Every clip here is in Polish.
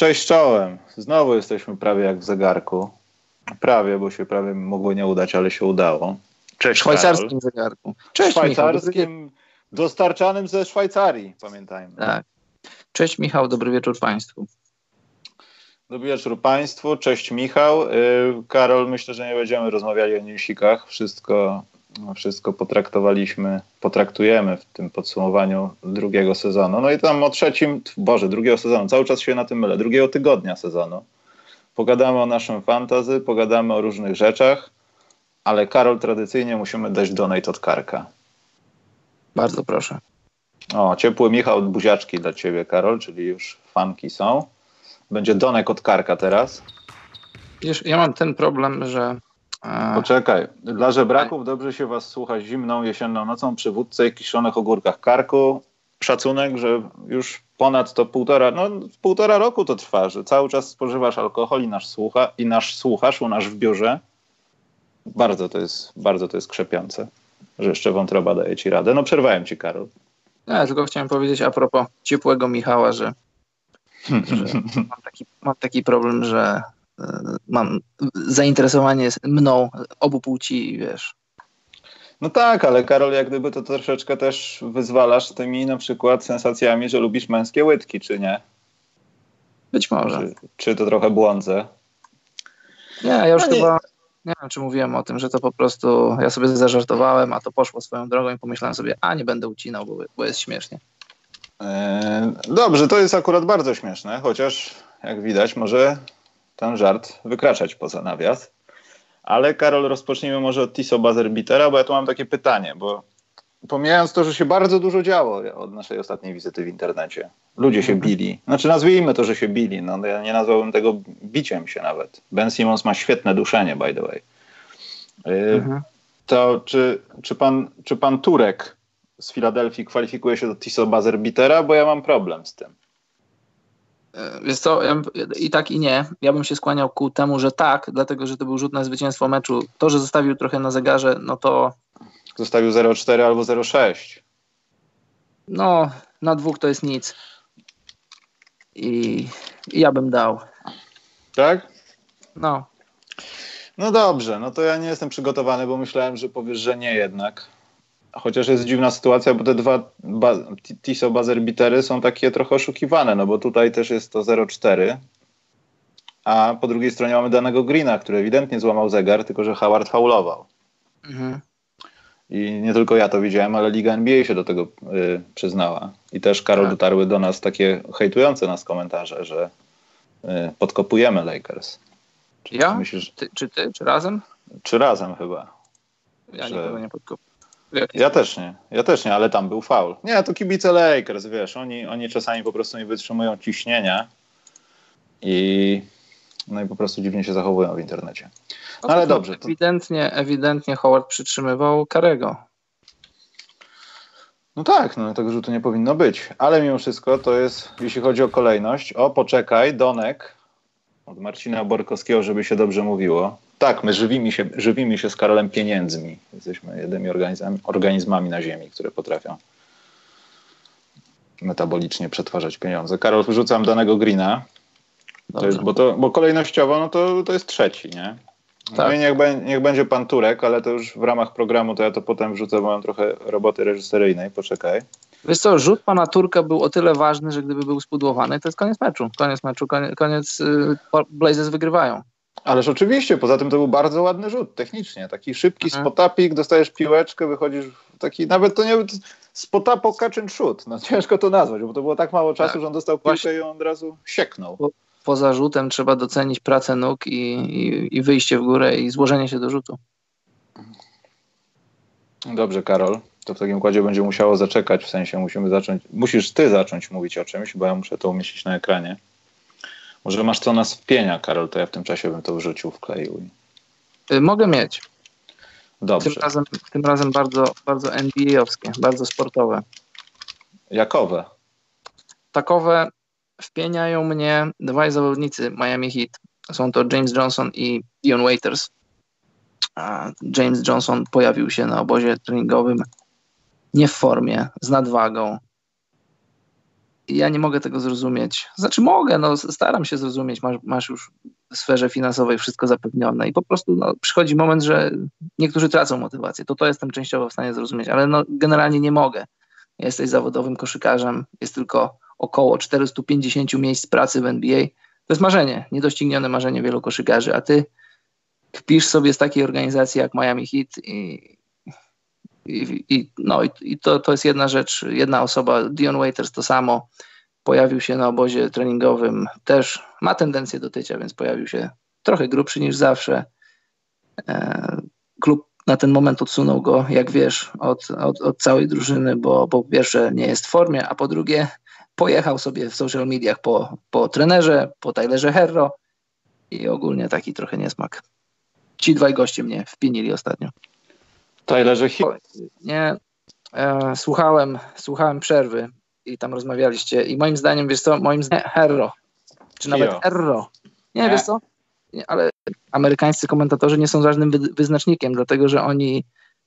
Cześć czołem. Znowu jesteśmy prawie jak w zegarku. Prawie, bo się prawie mogło nie udać, ale się udało. Cześć, szwajcarskim Karol. zegarku. Cześć, szwajcarskim, Michał, dostarczanym ze Szwajcarii, pamiętajmy. Tak. Cześć Michał, dobry wieczór Państwu. Dobry wieczór Państwu, cześć Michał. Y, Karol, myślę, że nie będziemy rozmawiali o newsikach. Wszystko, wszystko potraktowaliśmy, potraktujemy w tym podsumowaniu drugiego sezonu. No i tam o trzecim, Boże, drugiego sezonu, cały czas się na tym mylę, drugiego tygodnia sezonu. Pogadamy o naszym fantazy, pogadamy o różnych rzeczach, ale Karol, tradycyjnie musimy dać donate od Karka. Bardzo proszę. O, ciepły Michał od buziaczki dla ciebie, Karol, czyli już fanki są. Będzie donek od Karka teraz. Wiesz, ja mam ten problem, że... Poczekaj. Dla żebraków dobrze się was słucha zimną, jesienną nocą przy wódce i kiszonych ogórkach Karku. Szacunek, że już ponad to półtora, no półtora roku to trwa, że cały czas spożywasz alkohol i nasz, słucha, i nasz słuchasz u nas w biurze. Bardzo to jest, bardzo to jest krzepiące, że jeszcze wątroba daje ci radę. No przerwałem ci, Karol. Ja tylko chciałem powiedzieć a propos ciepłego Michała, że, że mam, taki, mam taki problem, że mam zainteresowanie mną obu płci, wiesz. No tak, ale Karol, jak gdyby to troszeczkę też wyzwalasz tymi na przykład sensacjami, że lubisz męskie łydki, czy nie? Być może. Czy, czy to trochę błądzę? Nie, ja już no chyba nie wiem, czy mówiłem o tym, że to po prostu ja sobie zażartowałem, a to poszło swoją drogą i pomyślałem sobie, a nie będę ucinał, bo, bo jest śmiesznie. Eee, dobrze, to jest akurat bardzo śmieszne, chociaż jak widać może ten żart wykraczać poza nawias. Ale Karol, rozpocznijmy może od Tiso Bazerbitera, bo ja tu mam takie pytanie, bo pomijając to, że się bardzo dużo działo od naszej ostatniej wizyty w internecie. Ludzie się bili. Znaczy nazwijmy to, że się bili. No, ja nie nazwałbym tego biciem się nawet. Ben Simmons ma świetne duszenie, by the way. Y, mhm. To czy, czy, pan, czy pan Turek z Filadelfii kwalifikuje się do Tiso Bazerbitera? Bo ja mam problem z tym. E, wiesz co, ja i tak i nie. Ja bym się skłaniał ku temu, że tak, dlatego że to był rzut na zwycięstwo meczu. To, że zostawił trochę na zegarze, no to Zostawił 0,4 albo 0,6. No, na dwóch to jest nic. I, I ja bym dał. Tak? No. No dobrze, no to ja nie jestem przygotowany, bo myślałem, że powiesz, że nie jednak. Chociaż jest dziwna sytuacja, bo te dwa ba Tiso buzzer bitery są takie trochę oszukiwane, no bo tutaj też jest to 0,4, a po drugiej stronie mamy danego Greena, który ewidentnie złamał zegar, tylko że Howard faulował. Mhm. I nie tylko ja to widziałem, ale Liga NBA się do tego y, przyznała. I też, Karol, tak. dotarły do nas takie hejtujące nas komentarze, że y, podkopujemy Lakers. Czy ja? Myślisz, ty, czy ty? Czy razem? Czy razem chyba. Ja że... nikogo nie podkopuję. Ja też nie, ja też nie, ale tam był faul. Nie, to kibice Lakers, wiesz, oni, oni czasami po prostu nie wytrzymują ciśnienia i no i po prostu dziwnie się zachowują w internecie. No, ale dobrze. To... Ewidentnie, ewidentnie Howard przytrzymywał Karego. No tak, no tego rzutu nie powinno być. Ale mimo wszystko to jest, jeśli chodzi o kolejność, o poczekaj, Donek od Marcina Borkowskiego, żeby się dobrze mówiło. Tak, my żywimy się, żywimy się z Karolem pieniędzmi. Jesteśmy jedynymi organizmami, organizmami na Ziemi, które potrafią metabolicznie przetwarzać pieniądze. Karol, wyrzucam danego Greena, to jest, bo, to, bo kolejnościowo no to, to jest trzeci, nie? Tak. No i niech, niech będzie pan Turek, ale to już w ramach programu to ja to potem wrzucę, bo mam trochę roboty reżyseryjnej, poczekaj. Wiesz co, rzut pana Turka był o tyle ważny, że gdyby był spudłowany, to jest koniec meczu. Koniec meczu, koniec, koniec y, Blazers wygrywają. Ależ oczywiście, poza tym to był bardzo ładny rzut technicznie. Taki szybki mhm. spotapik, dostajesz piłeczkę, wychodzisz taki, nawet to nie spotapo catch and shoot. No ciężko to nazwać, bo to było tak mało czasu, tak. że on dostał piłkę Właśnie. i on od razu sieknął poza rzutem trzeba docenić pracę nóg i, i, i wyjście w górę i złożenie się do rzutu. Dobrze, Karol. To w takim układzie będzie musiało zaczekać, w sensie musimy zacząć, musisz ty zacząć mówić o czymś, bo ja muszę to umieścić na ekranie. Może masz co nas wpienia, Karol, to ja w tym czasie bym to wrzucił, wkleił. Y, mogę mieć. Dobrze. Tym razem, tym razem bardzo, bardzo NBA-owskie, bardzo sportowe. Jakowe? Takowe wpieniają mnie dwaj zawodnicy Miami Heat. Są to James Johnson i Dion Waiters. James Johnson pojawił się na obozie treningowym nie w formie, z nadwagą. ja nie mogę tego zrozumieć. Znaczy mogę, no staram się zrozumieć, masz, masz już w sferze finansowej wszystko zapewnione i po prostu no, przychodzi moment, że niektórzy tracą motywację. To to jestem częściowo w stanie zrozumieć, ale no, generalnie nie mogę. Jesteś zawodowym koszykarzem, jest tylko około 450 miejsc pracy w NBA. To jest marzenie, niedoścignione marzenie wielu koszykarzy, a ty kpisz sobie z takiej organizacji jak Miami Heat i, i, no, i, to, to jest jedna rzecz, jedna osoba, Dion Waiters to samo, pojawił się na obozie treningowym, też ma tendencję do tycia, więc pojawił się trochę grubszy niż zawsze. E, klub na ten moment odsunął go, jak wiesz, od, od, od całej drużyny, bo po pierwsze nie jest w formie, a po drugie pojechał sobie w social mediach po, po trenerze, po Tylerze Herro i ogólnie taki trochę niesmak. Ci dwaj goście mnie wpienili ostatnio. Tylerze Herro? Nie, e, słuchałem, słuchałem przerwy i tam rozmawialiście i moim zdaniem, wiesz co, moim zdaniem Herro, czy nawet Herro. Nie, nie, wiesz co, nie, ale amerykańscy komentatorzy nie są żadnym wy, wyznacznikiem, dlatego że oni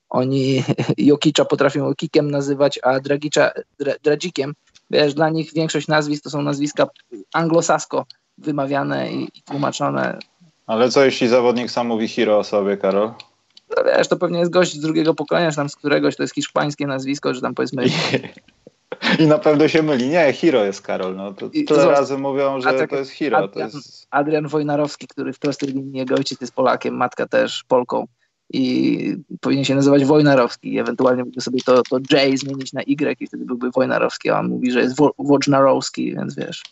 oni Jokicza potrafią kikiem nazywać, a Dragicza dra, Dradzikiem. Wiesz, dla nich większość nazwisk to są nazwiska anglosasko wymawiane i, i tłumaczone. Ale co jeśli zawodnik sam mówi Hiro o sobie, Karol? No wiesz, to pewnie jest gość z drugiego pokolenia, czy tam z któregoś, to jest hiszpańskie nazwisko, czy tam powiedzmy... I na pewno się myli. Nie, Hiro jest Karol. No, to tyle razy mówią, że tak, to jest Hiro. Adrian, to jest... Adrian Wojnarowski, który w prostej linii, jego ojciec jest Polakiem, matka też Polką i powinien się nazywać Wojnarowski. Ewentualnie mógłby sobie to, to J zmienić na Y i wtedy byłby Wojnarowski, a on mówi, że jest Wojnarowski, więc wiesz.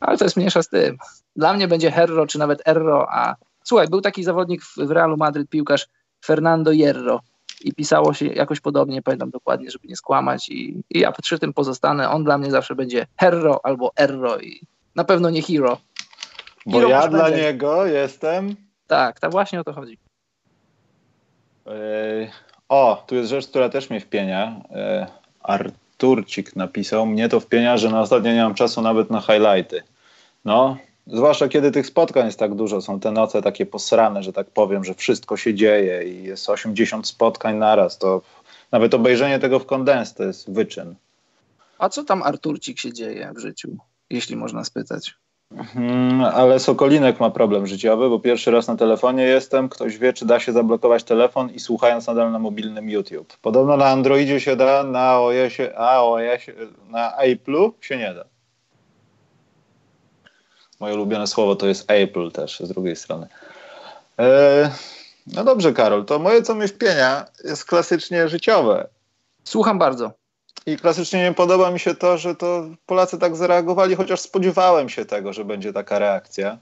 Ale to jest mniejsza z tym. Dla mnie będzie Herro, czy nawet Erro, a słuchaj, był taki zawodnik w, w Realu Madryt, piłkarz Fernando Hierro i pisało się jakoś podobnie, pamiętam dokładnie, żeby nie skłamać i, i ja przy tym pozostanę. On dla mnie zawsze będzie Herro albo Erro i na pewno nie Hero. Bo Hero ja dla będzie. niego jestem... Tak, tak właśnie o to chodzi. O, tu jest rzecz, która też mnie wpienia. Arturcik napisał, mnie to wpienia, że na ostatnio nie mam czasu nawet na highlighty. No, zwłaszcza kiedy tych spotkań jest tak dużo, są te noce takie posrane, że tak powiem, że wszystko się dzieje i jest 80 spotkań naraz, to nawet obejrzenie tego w kondens to jest wyczyn. A co tam Arturcik się dzieje w życiu, jeśli można spytać? Hmm, ale Sokolinek ma problem życiowy, bo pierwszy raz na telefonie jestem. Ktoś wie, czy da się zablokować telefon i słuchając nadal na mobilnym YouTube. Podobno na Androidzie się da, na iOSie, iOSie na Apple'u się nie da. Moje ulubione słowo to jest Apple też z drugiej strony. E, no dobrze, Karol, to moje co mnie wpienia jest klasycznie życiowe. Słucham bardzo. I klasycznie nie podoba mi się to, że to Polacy tak zareagowali, chociaż spodziewałem się tego, że będzie taka reakcja.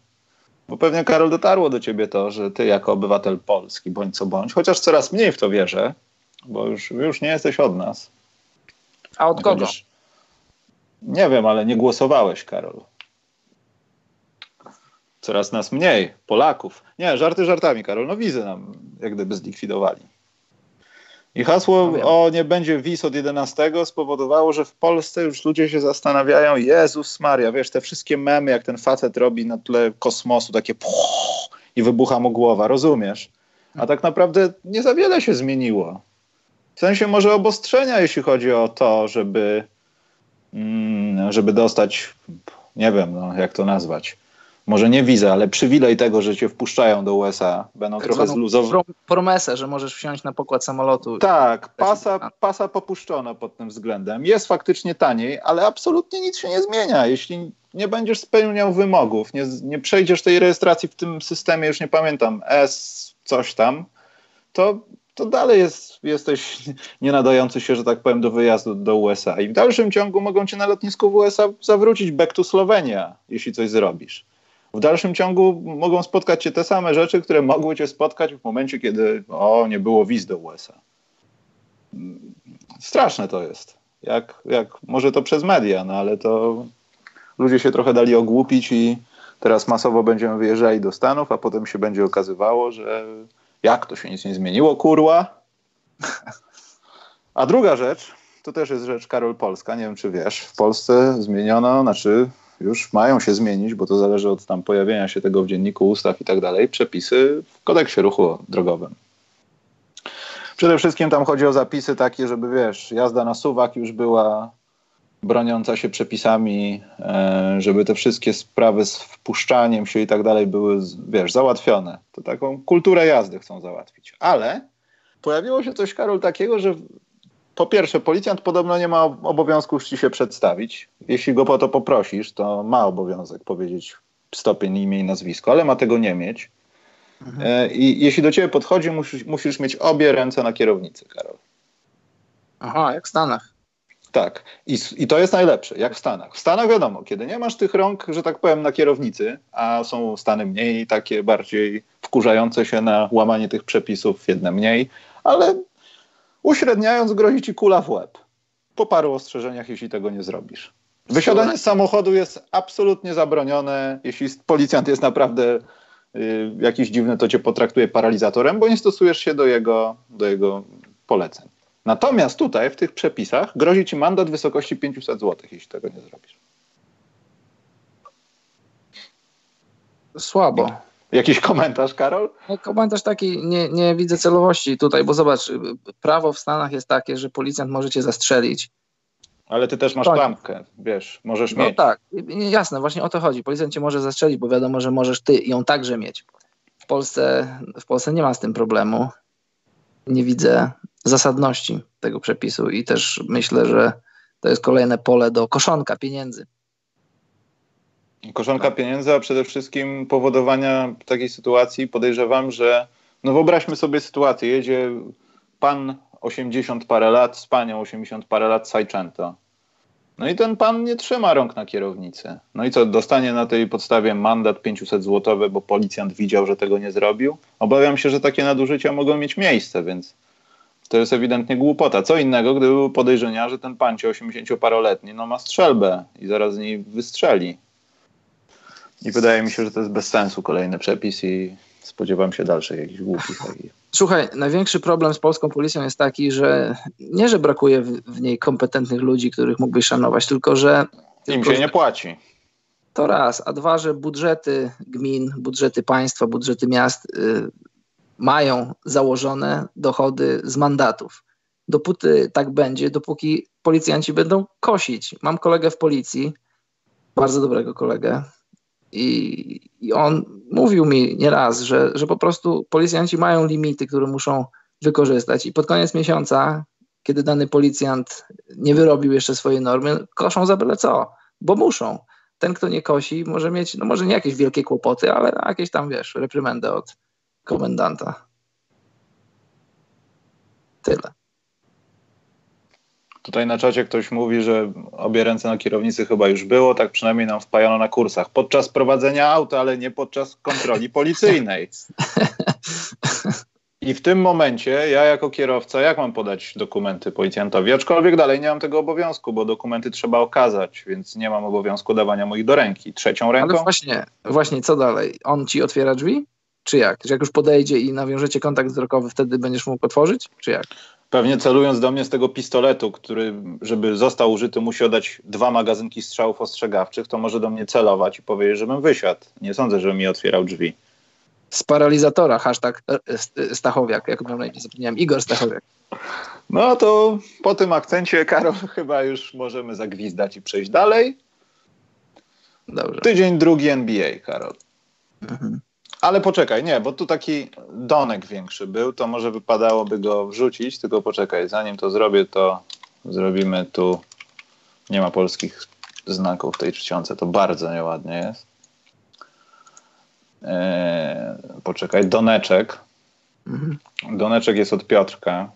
Bo pewnie, Karol, dotarło do ciebie to, że ty jako obywatel Polski, bądź co bądź, chociaż coraz mniej w to wierzę, bo już, już nie jesteś od nas. A od kogo? Nie wiem, ale nie głosowałeś, Karol. Coraz nas mniej, Polaków. Nie, żarty żartami, Karol. No wizy nam jak gdyby zlikwidowali. I hasło no o nie będzie wiz od 11 spowodowało, że w Polsce już ludzie się zastanawiają, Jezus Maria, wiesz, te wszystkie memy, jak ten facet robi na tle kosmosu, takie puch, i wybucha mu głowa, rozumiesz? A tak naprawdę nie za wiele się zmieniło. W sensie może obostrzenia, jeśli chodzi o to, żeby, mm, żeby dostać, nie wiem, no, jak to nazwać, może nie wizę, ale przywilej tego, że cię wpuszczają do USA, będą tak trochę zluzowane. Promesę, że możesz wsiąść na pokład samolotu. Tak, pasa, pasa popuszczono pod tym względem. Jest faktycznie taniej, ale absolutnie nic się nie zmienia. Jeśli nie będziesz spełniał wymogów, nie, nie przejdziesz tej rejestracji w tym systemie, już nie pamiętam, S coś tam, to, to dalej jest, jesteś nie nadający się, że tak powiem, do wyjazdu do USA. I w dalszym ciągu mogą cię na lotnisku w USA zawrócić back to Słowenia, jeśli coś zrobisz w dalszym ciągu mogą spotkać cię te same rzeczy, które mogły cię spotkać w momencie, kiedy o, nie było wiz do USA. Straszne to jest. Jak, jak może to przez media, no ale to ludzie się trochę dali ogłupić i teraz masowo będziemy wyjeżdżali do Stanów, a potem się będzie okazywało, że jak to się nic nie zmieniło, kurła. A druga rzecz, to też jest rzecz Karol Polska, nie wiem czy wiesz, w Polsce zmieniono, znaczy już mają się zmienić, bo to zależy od tam pojawienia się tego w dzienniku ustaw i tak dalej, przepisy w kodeksie ruchu drogowym. Przede wszystkim tam chodzi o zapisy takie, żeby wiesz, jazda na suwak już była broniąca się przepisami, e, żeby te wszystkie sprawy z wpuszczaniem się i tak dalej były, wiesz, załatwione. To taką kulturę jazdy chcą załatwić. Ale pojawiło się coś, Karol, takiego, że po pierwsze, policjant podobno nie ma obowiązku już ci się przedstawić. Jeśli go po to poprosisz, to ma obowiązek powiedzieć stopień, imię i nazwisko, ale ma tego nie mieć. Mhm. E, I jeśli do ciebie podchodzi, musisz, musisz mieć obie ręce na kierownicy, Karol. Aha, jak w Stanach. Tak. I, I to jest najlepsze, jak w Stanach. W Stanach wiadomo, kiedy nie masz tych rąk, że tak powiem, na kierownicy, a są Stany mniej takie bardziej wkurzające się na łamanie tych przepisów, jedne mniej, ale uśredniając grozi ci kula w łeb. Po paru ostrzeżeniach, jeśli tego nie zrobisz. Wysiadanie z samochodu jest absolutnie zabronione. Jeśli policjant jest naprawdę y, jakiś dziwny, to cię potraktuje paralizatorem, bo nie stosujesz się do jego, do jego poleceń. Natomiast tutaj w tych przepisach grozi ci mandat w wysokości 500 zł, jeśli tego nie zrobisz. Słabo. Jakiś komentarz, Karol? No, komentarz taki, nie, nie widzę celowości tutaj, bo zobacz, prawo w Stanach jest takie, że policjant może cię zastrzelić. Ale ty też masz tak. klamkę, wiesz, możesz no mieć. No tak, jasne, właśnie o to chodzi. Policjant cię może zastrzelić, bo wiadomo, że możesz ty ją także mieć. W Polsce, w Polsce nie ma z tym problemu. Nie widzę zasadności tego przepisu i też myślę, że to jest kolejne pole do koszonka pieniędzy. Koszonka pieniędzy, a przede wszystkim powodowania takiej sytuacji podejrzewam, że no wyobraźmy sobie sytuację, jedzie pan 80 parę lat z panią 80 parę lat Sajczęto. No i ten pan nie trzyma rąk na kierownicy. No i co, dostanie na tej podstawie mandat 500 złotowy, bo policjant widział, że tego nie zrobił? Obawiam się, że takie nadużycia mogą mieć miejsce, więc to jest ewidentnie głupota. Co innego, gdyby były podejrzenia, że ten pancie 80-paroletni no, ma strzelbę i zaraz z niej wystrzeli. I wydaje mi się, że to jest bez sensu kolejny przepis i spodziewam się dalszych jakichś głupich. Słuchaj, największy problem z polską policją jest taki, że nie, że brakuje w, w niej kompetentnych ludzi, których mógłbyś szanować, tylko że. Im się nie płaci. To raz, a dwa, że budżety gmin, budżety państwa, budżety miast y, mają założone dochody z mandatów. Dopóty tak będzie, dopóki policjanci będą kosić. Mam kolegę w policji, bardzo dobrego kolegę, i, i on mówił mi nieraz, że, że po prostu policjanci mają limity, które muszą wykorzystać, i pod koniec miesiąca, kiedy dany policjant nie wyrobił jeszcze swojej normy, koszą za byle co, bo muszą. Ten, kto nie kosi, może mieć, no może nie jakieś wielkie kłopoty, ale jakieś tam, wiesz, reprymendę od, komendanta. Tyle. Tutaj na czacie ktoś mówi, że obie ręce na kierownicy chyba już było, tak przynajmniej nam wpajano na kursach. Podczas prowadzenia auta, ale nie podczas kontroli policyjnej. I w tym momencie ja jako kierowca, jak mam podać dokumenty policjantowi? Aczkolwiek dalej nie mam tego obowiązku, bo dokumenty trzeba okazać, więc nie mam obowiązku dawania moich do ręki. Trzecią ręką? Ale właśnie, właśnie co dalej? On ci otwiera drzwi? Czy jak? Że jak już podejdzie i nawiążecie kontakt wzrokowy, wtedy będziesz mógł otworzyć? Czy jak? Pewnie celując do mnie z tego pistoletu, który, żeby został użyty, musi oddać dwa magazynki strzałów ostrzegawczych, to może do mnie celować i powiedzieć, żebym wysiadł. Nie sądzę, żeby mi otwierał drzwi. Z paralizatora, hashtag e, e, Stachowiak, jak miał na imię, zapomniałem, Igor Stachowiak. No to po tym akcencie, Karol, chyba już możemy zagwizdać i przejść dalej. Dobrze. Tydzień drugi NBA, Karol. Mhm. Ale poczekaj, nie, bo tu taki donek większy był, to może wypadałoby go wrzucić, tylko poczekaj, zanim to zrobię, to zrobimy tu, nie ma polskich znaków w tej czcionce, to bardzo nieładnie jest. Eee, poczekaj, doneczek. Mhm. Doneczek jest od Piotrka.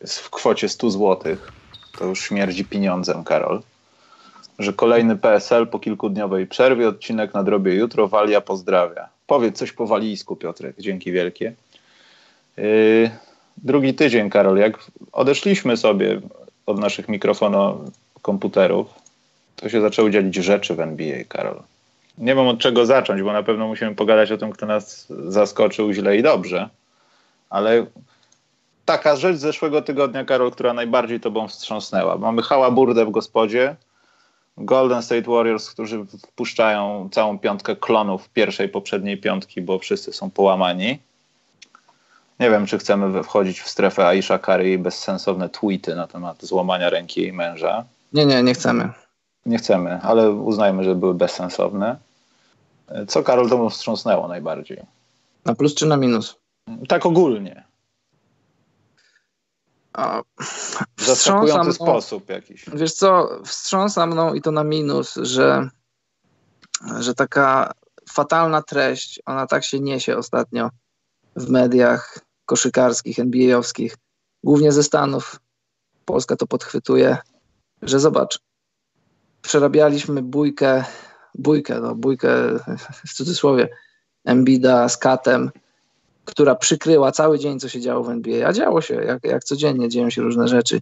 Jest w kwocie 100 zł. To już śmierdzi pieniądzem, Karol że kolejny PSL po kilkudniowej przerwie, odcinek na drobie jutro, Walia pozdrawia. Powiedz coś po walijsku, Piotrek, dzięki wielkie. Yy, drugi tydzień, Karol, jak odeszliśmy sobie od naszych mikrofonów komputerów, to się zaczęły dzielić rzeczy w NBA, Karol. Nie wiem od czego zacząć, bo na pewno musimy pogadać o tym, kto nas zaskoczył źle i dobrze, ale taka rzecz z zeszłego tygodnia, Karol, która najbardziej tobą wstrząsnęła. Mamy hałaburdę w gospodzie, Golden State Warriors, którzy wpuszczają całą piątkę klonów pierwszej, poprzedniej piątki, bo wszyscy są połamani. Nie wiem, czy chcemy wchodzić w strefę Aisha Curry i bezsensowne tweety na temat złamania ręki jej męża. Nie, nie, nie chcemy. Nie chcemy, ale uznajmy, że były bezsensowne. Co Karol temu wstrząsnęło najbardziej? Na plus czy na minus? Tak ogólnie. A, W zaskakujący mną, sposób jakiś. Wiesz co, wstrząsa mną i to na minus, że, że taka fatalna treść, ona tak się niesie ostatnio w mediach koszykarskich, NBA-owskich, głównie ze Stanów. Polska to podchwytuje, że zobacz, przerabialiśmy bójkę, bójkę, no bójkę w cudzysłowie, Embida z Katem, która przykryła cały dzień, co się działo w NBA, a działo się, jak, jak codziennie dzieją się różne rzeczy.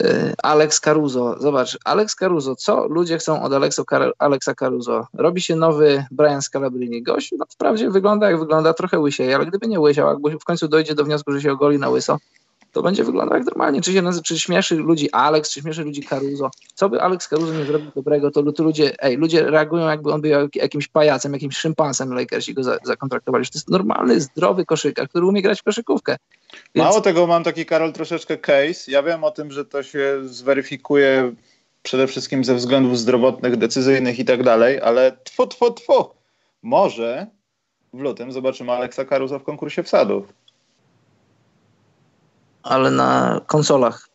Yy, Alex Caruso, zobacz, Alex Caruso, co ludzie chcą od Alexo, Alexa Caruso? Robi się nowy Brian Scalabrini. Gość no, wprawdzie wygląda jak wygląda, trochę łysieje, ale gdyby nie łysiał, jakby w końcu dojdzie do wniosku, że się ogoli na łyso, to będzie wyglądał jak normalnie. Czy, się nazywa, czy śmieszy ludzi Alex, czy śmieszy ludzi Caruso. Co by Alex Caruso nie zrobił dobrego, to, to ludzie, ej, ludzie reagują jakby on był jakimś pajacem, jakimś szympansem Lakersi go za, zakontraktowali. To jest normalny, zdrowy koszykarz, który umie grać w koszykówkę. Więc... Mało tego, mam taki, Karol, troszeczkę case. Ja wiem o tym, że to się zweryfikuje przede wszystkim ze względów zdrowotnych, decyzyjnych i tak dalej, ale tfu, tfu, tfu. Może w lutym zobaczymy Aleksa Caruso w konkursie wsadów ale na konsolach.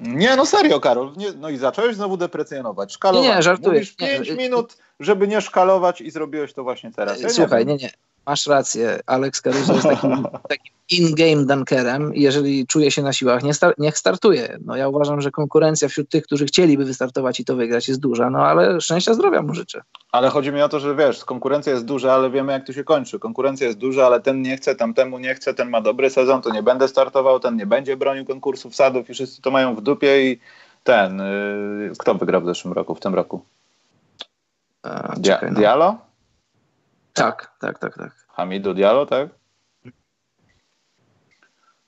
Nie, no serio, Karol. Nie, no i zacząłeś znowu deprecjonować. Szkalować. Nie, żartuję. Mówisz 5 minut, żeby nie szkalować i zrobiłeś to właśnie teraz. Ja Słuchaj, nie, nie. Masz rację. Alex Caruso jest takim, takim in-game dunkerem. Jeżeli czuje się na siłach, nie star niech startuje. No ja uważam, że konkurencja wśród tych, którzy chcieliby wystartować i to wygrać jest duża, no ale szczęścia zdrowia mu życzę. Ale chodzi mi o to, że wiesz, konkurencja jest duża, ale wiemy jak to się kończy. Konkurencja jest duża, ale ten nie chce, tamtemu nie chce, ten ma dobry sezon, to nie będę startował, ten nie będzie bronił konkursów sadów i wszyscy to mają w dupie i ten, yy, kto wygrał w zeszłym roku, w tym roku? A, czekaj, no. Dialo? Tak, tak, tak, tak. Hamidu Diallo, tak?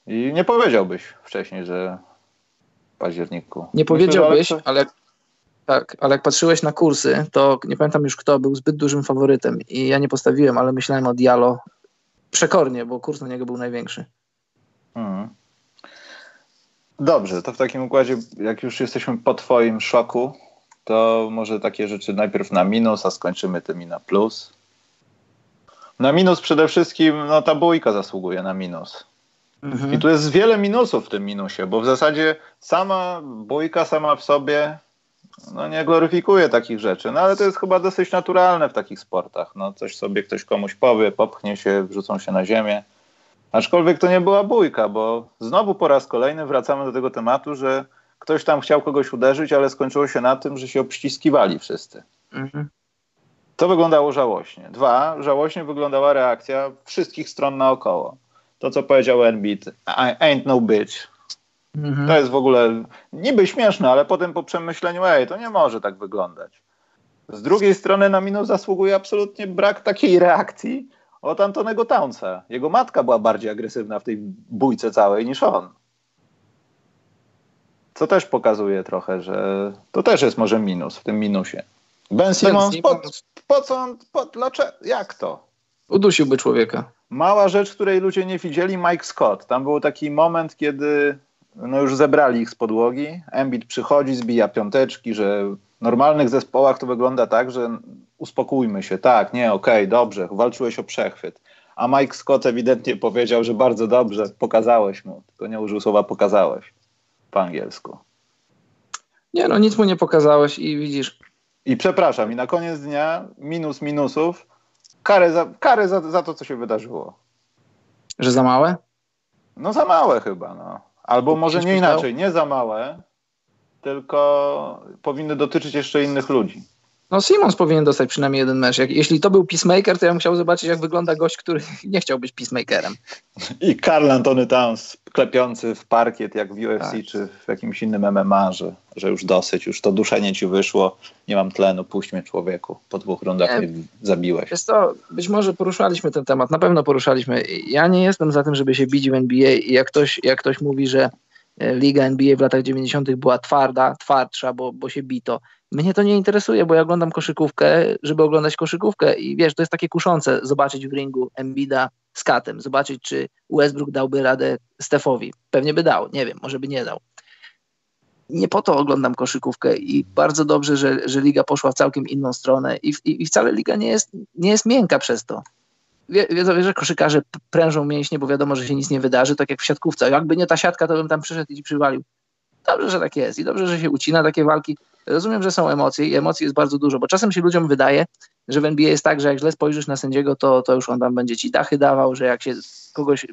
I nie powiedziałbyś wcześniej, że w październiku. Nie powiedziałbyś, ale tak, ale jak patrzyłeś na kursy, to nie pamiętam już kto był zbyt dużym faworytem i ja nie postawiłem, ale myślałem o Diallo przekornie, bo kurs na niego był największy. Hmm. Dobrze, to w takim układzie, jak już jesteśmy po twoim szoku, to może takie rzeczy najpierw na minus, a skończymy tymi na plus. Na minus przede wszystkim, no ta bójka zasługuje na minus. Mhm. I tu jest wiele minusów w tym minusie, bo w zasadzie sama bójka sama w sobie no nie gloryfikuje takich rzeczy, no ale to jest chyba dosyć naturalne w takich sportach. No coś sobie ktoś komuś powie, popchnie się, wrzucą się na ziemię. Aczkolwiek to nie była bójka, bo znowu po raz kolejny wracamy do tego tematu, że ktoś tam chciał kogoś uderzyć, ale skończyło się na tym, że się obściskiwali wszyscy. Mhm. To wyglądało żałośnie. Dwa, żałośnie wyglądała reakcja wszystkich stron naokoło. To, co powiedział Embiid, ain't no bitch. Mhm. To jest w ogóle niby śmieszne, ale potem po przemyśleniu, ej, to nie może tak wyglądać. Z drugiej strony na minus zasługuje absolutnie brak takiej reakcji od Antonego Townsa. Jego matka była bardziej agresywna w tej bójce całej niż on. Co też pokazuje trochę, że to też jest może minus w tym minusie. Ben Simmons, po, po co on, po, dlaczego, jak to? Udusiłby człowieka. Mała rzecz, której ludzie nie widzieli, Mike Scott. Tam był taki moment, kiedy no już zebrali ich z podłogi. Embiid przychodzi, zbija piąteczki, że w normalnych zespołach to wygląda tak, że uspokójmy się, tak, nie, okej, okay, dobrze, walczyłeś o przechwyt. A Mike Scott ewidentnie powiedział, że bardzo dobrze, pokazałeś mu. To nie użył słowa pokazałeś po angielsku. Nie, no nic mu nie pokazałeś i widzisz, i przepraszam, i na koniec dnia minus minusów, karę za, karę za, za to, co się wydarzyło. Że za małe? No za małe chyba, no. Albo może nie inaczej, nie za małe, tylko powinny dotyczyć jeszcze innych ludzi. No Simons powinien dostać przynajmniej jeden mecz. Jak, jeśli to był Peacemaker, to ja bym chciał zobaczyć, jak wygląda gość, który nie chciał być Peacemakerem. I Karl Antony Towns klepiący w parkiet jak w UFC tak. czy w jakimś innym MMA, że, że już dosyć, już to duszenie ci wyszło, nie mam tlenu, puść mnie człowieku. Po dwóch rundach nie, mnie zabiłeś. Jest to, być może poruszaliśmy ten temat, na pewno poruszaliśmy. Ja nie jestem za tym, żeby się bić w NBA i jak ktoś, jak ktoś mówi, że e, liga NBA w latach 90. była twarda, twardsza, bo, bo się bito mnie to nie interesuje, bo ja oglądam koszykówkę, żeby oglądać koszykówkę i wiesz, to jest takie kuszące zobaczyć w ringu Embida z Katem, zobaczyć czy Westbrook dałby radę Stefowi. Pewnie by dał, nie wiem, może by nie dał. nie po to oglądam koszykówkę i bardzo dobrze, że, że liga poszła w całkiem inną stronę i, i, i wcale liga nie jest, nie jest miękka przez to. Wiedzą, że koszykarze prężą mięśnie, bo wiadomo, że się nic nie wydarzy, tak jak w siatkówce. Jakby nie ta siatka, to bym tam przyszedł i ci przywalił. Dobrze, że tak jest i dobrze, że się ucina takie walki. Rozumiem, że są emocje i emocji jest bardzo dużo, bo czasem się ludziom wydaje, że w NBA jest tak, że jak źle spojrzysz na sędziego, to, to już on tam będzie ci dachy dawał, że jak się kogoś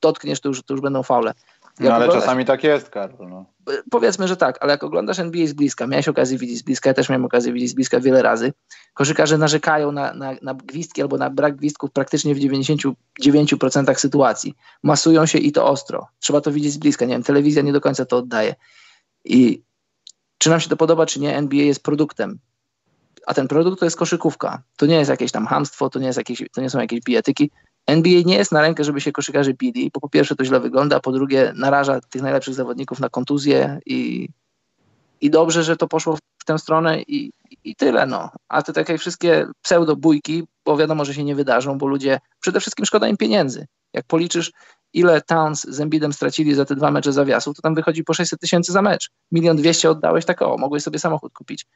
dotkniesz, to już, to już będą faule. No ale czasami tak jest, Karol. No. Powiedzmy, że tak, ale jak oglądasz NBA z bliska, miałeś okazję widzieć z bliska, ja też miałem okazję widzieć z bliska wiele razy, koszykarze narzekają na, na, na gwizdki albo na brak gwizdków praktycznie w 99% sytuacji. Masują się i to ostro. Trzeba to widzieć z bliska. Nie wiem, telewizja nie do końca to oddaje. I czy nam się to podoba, czy nie, NBA jest produktem. A ten produkt to jest koszykówka. To nie jest jakieś tam hamstwo, to nie, jest jakieś, to nie są jakieś bijatyki. NBA nie jest na rękę, żeby się koszykarze bili, bo po pierwsze to źle wygląda, po drugie naraża tych najlepszych zawodników na kontuzję i, i dobrze, że to poszło w tę stronę i, i tyle. No. A te takie wszystkie pseudo-bójki, bo wiadomo, że się nie wydarzą, bo ludzie, przede wszystkim szkoda im pieniędzy. Jak policzysz, ile Towns z Embidem stracili za te dwa mecze zawiasu, to tam wychodzi po 600 tysięcy za mecz. Milion dwieście oddałeś, tak o, mogłeś sobie samochód kupić.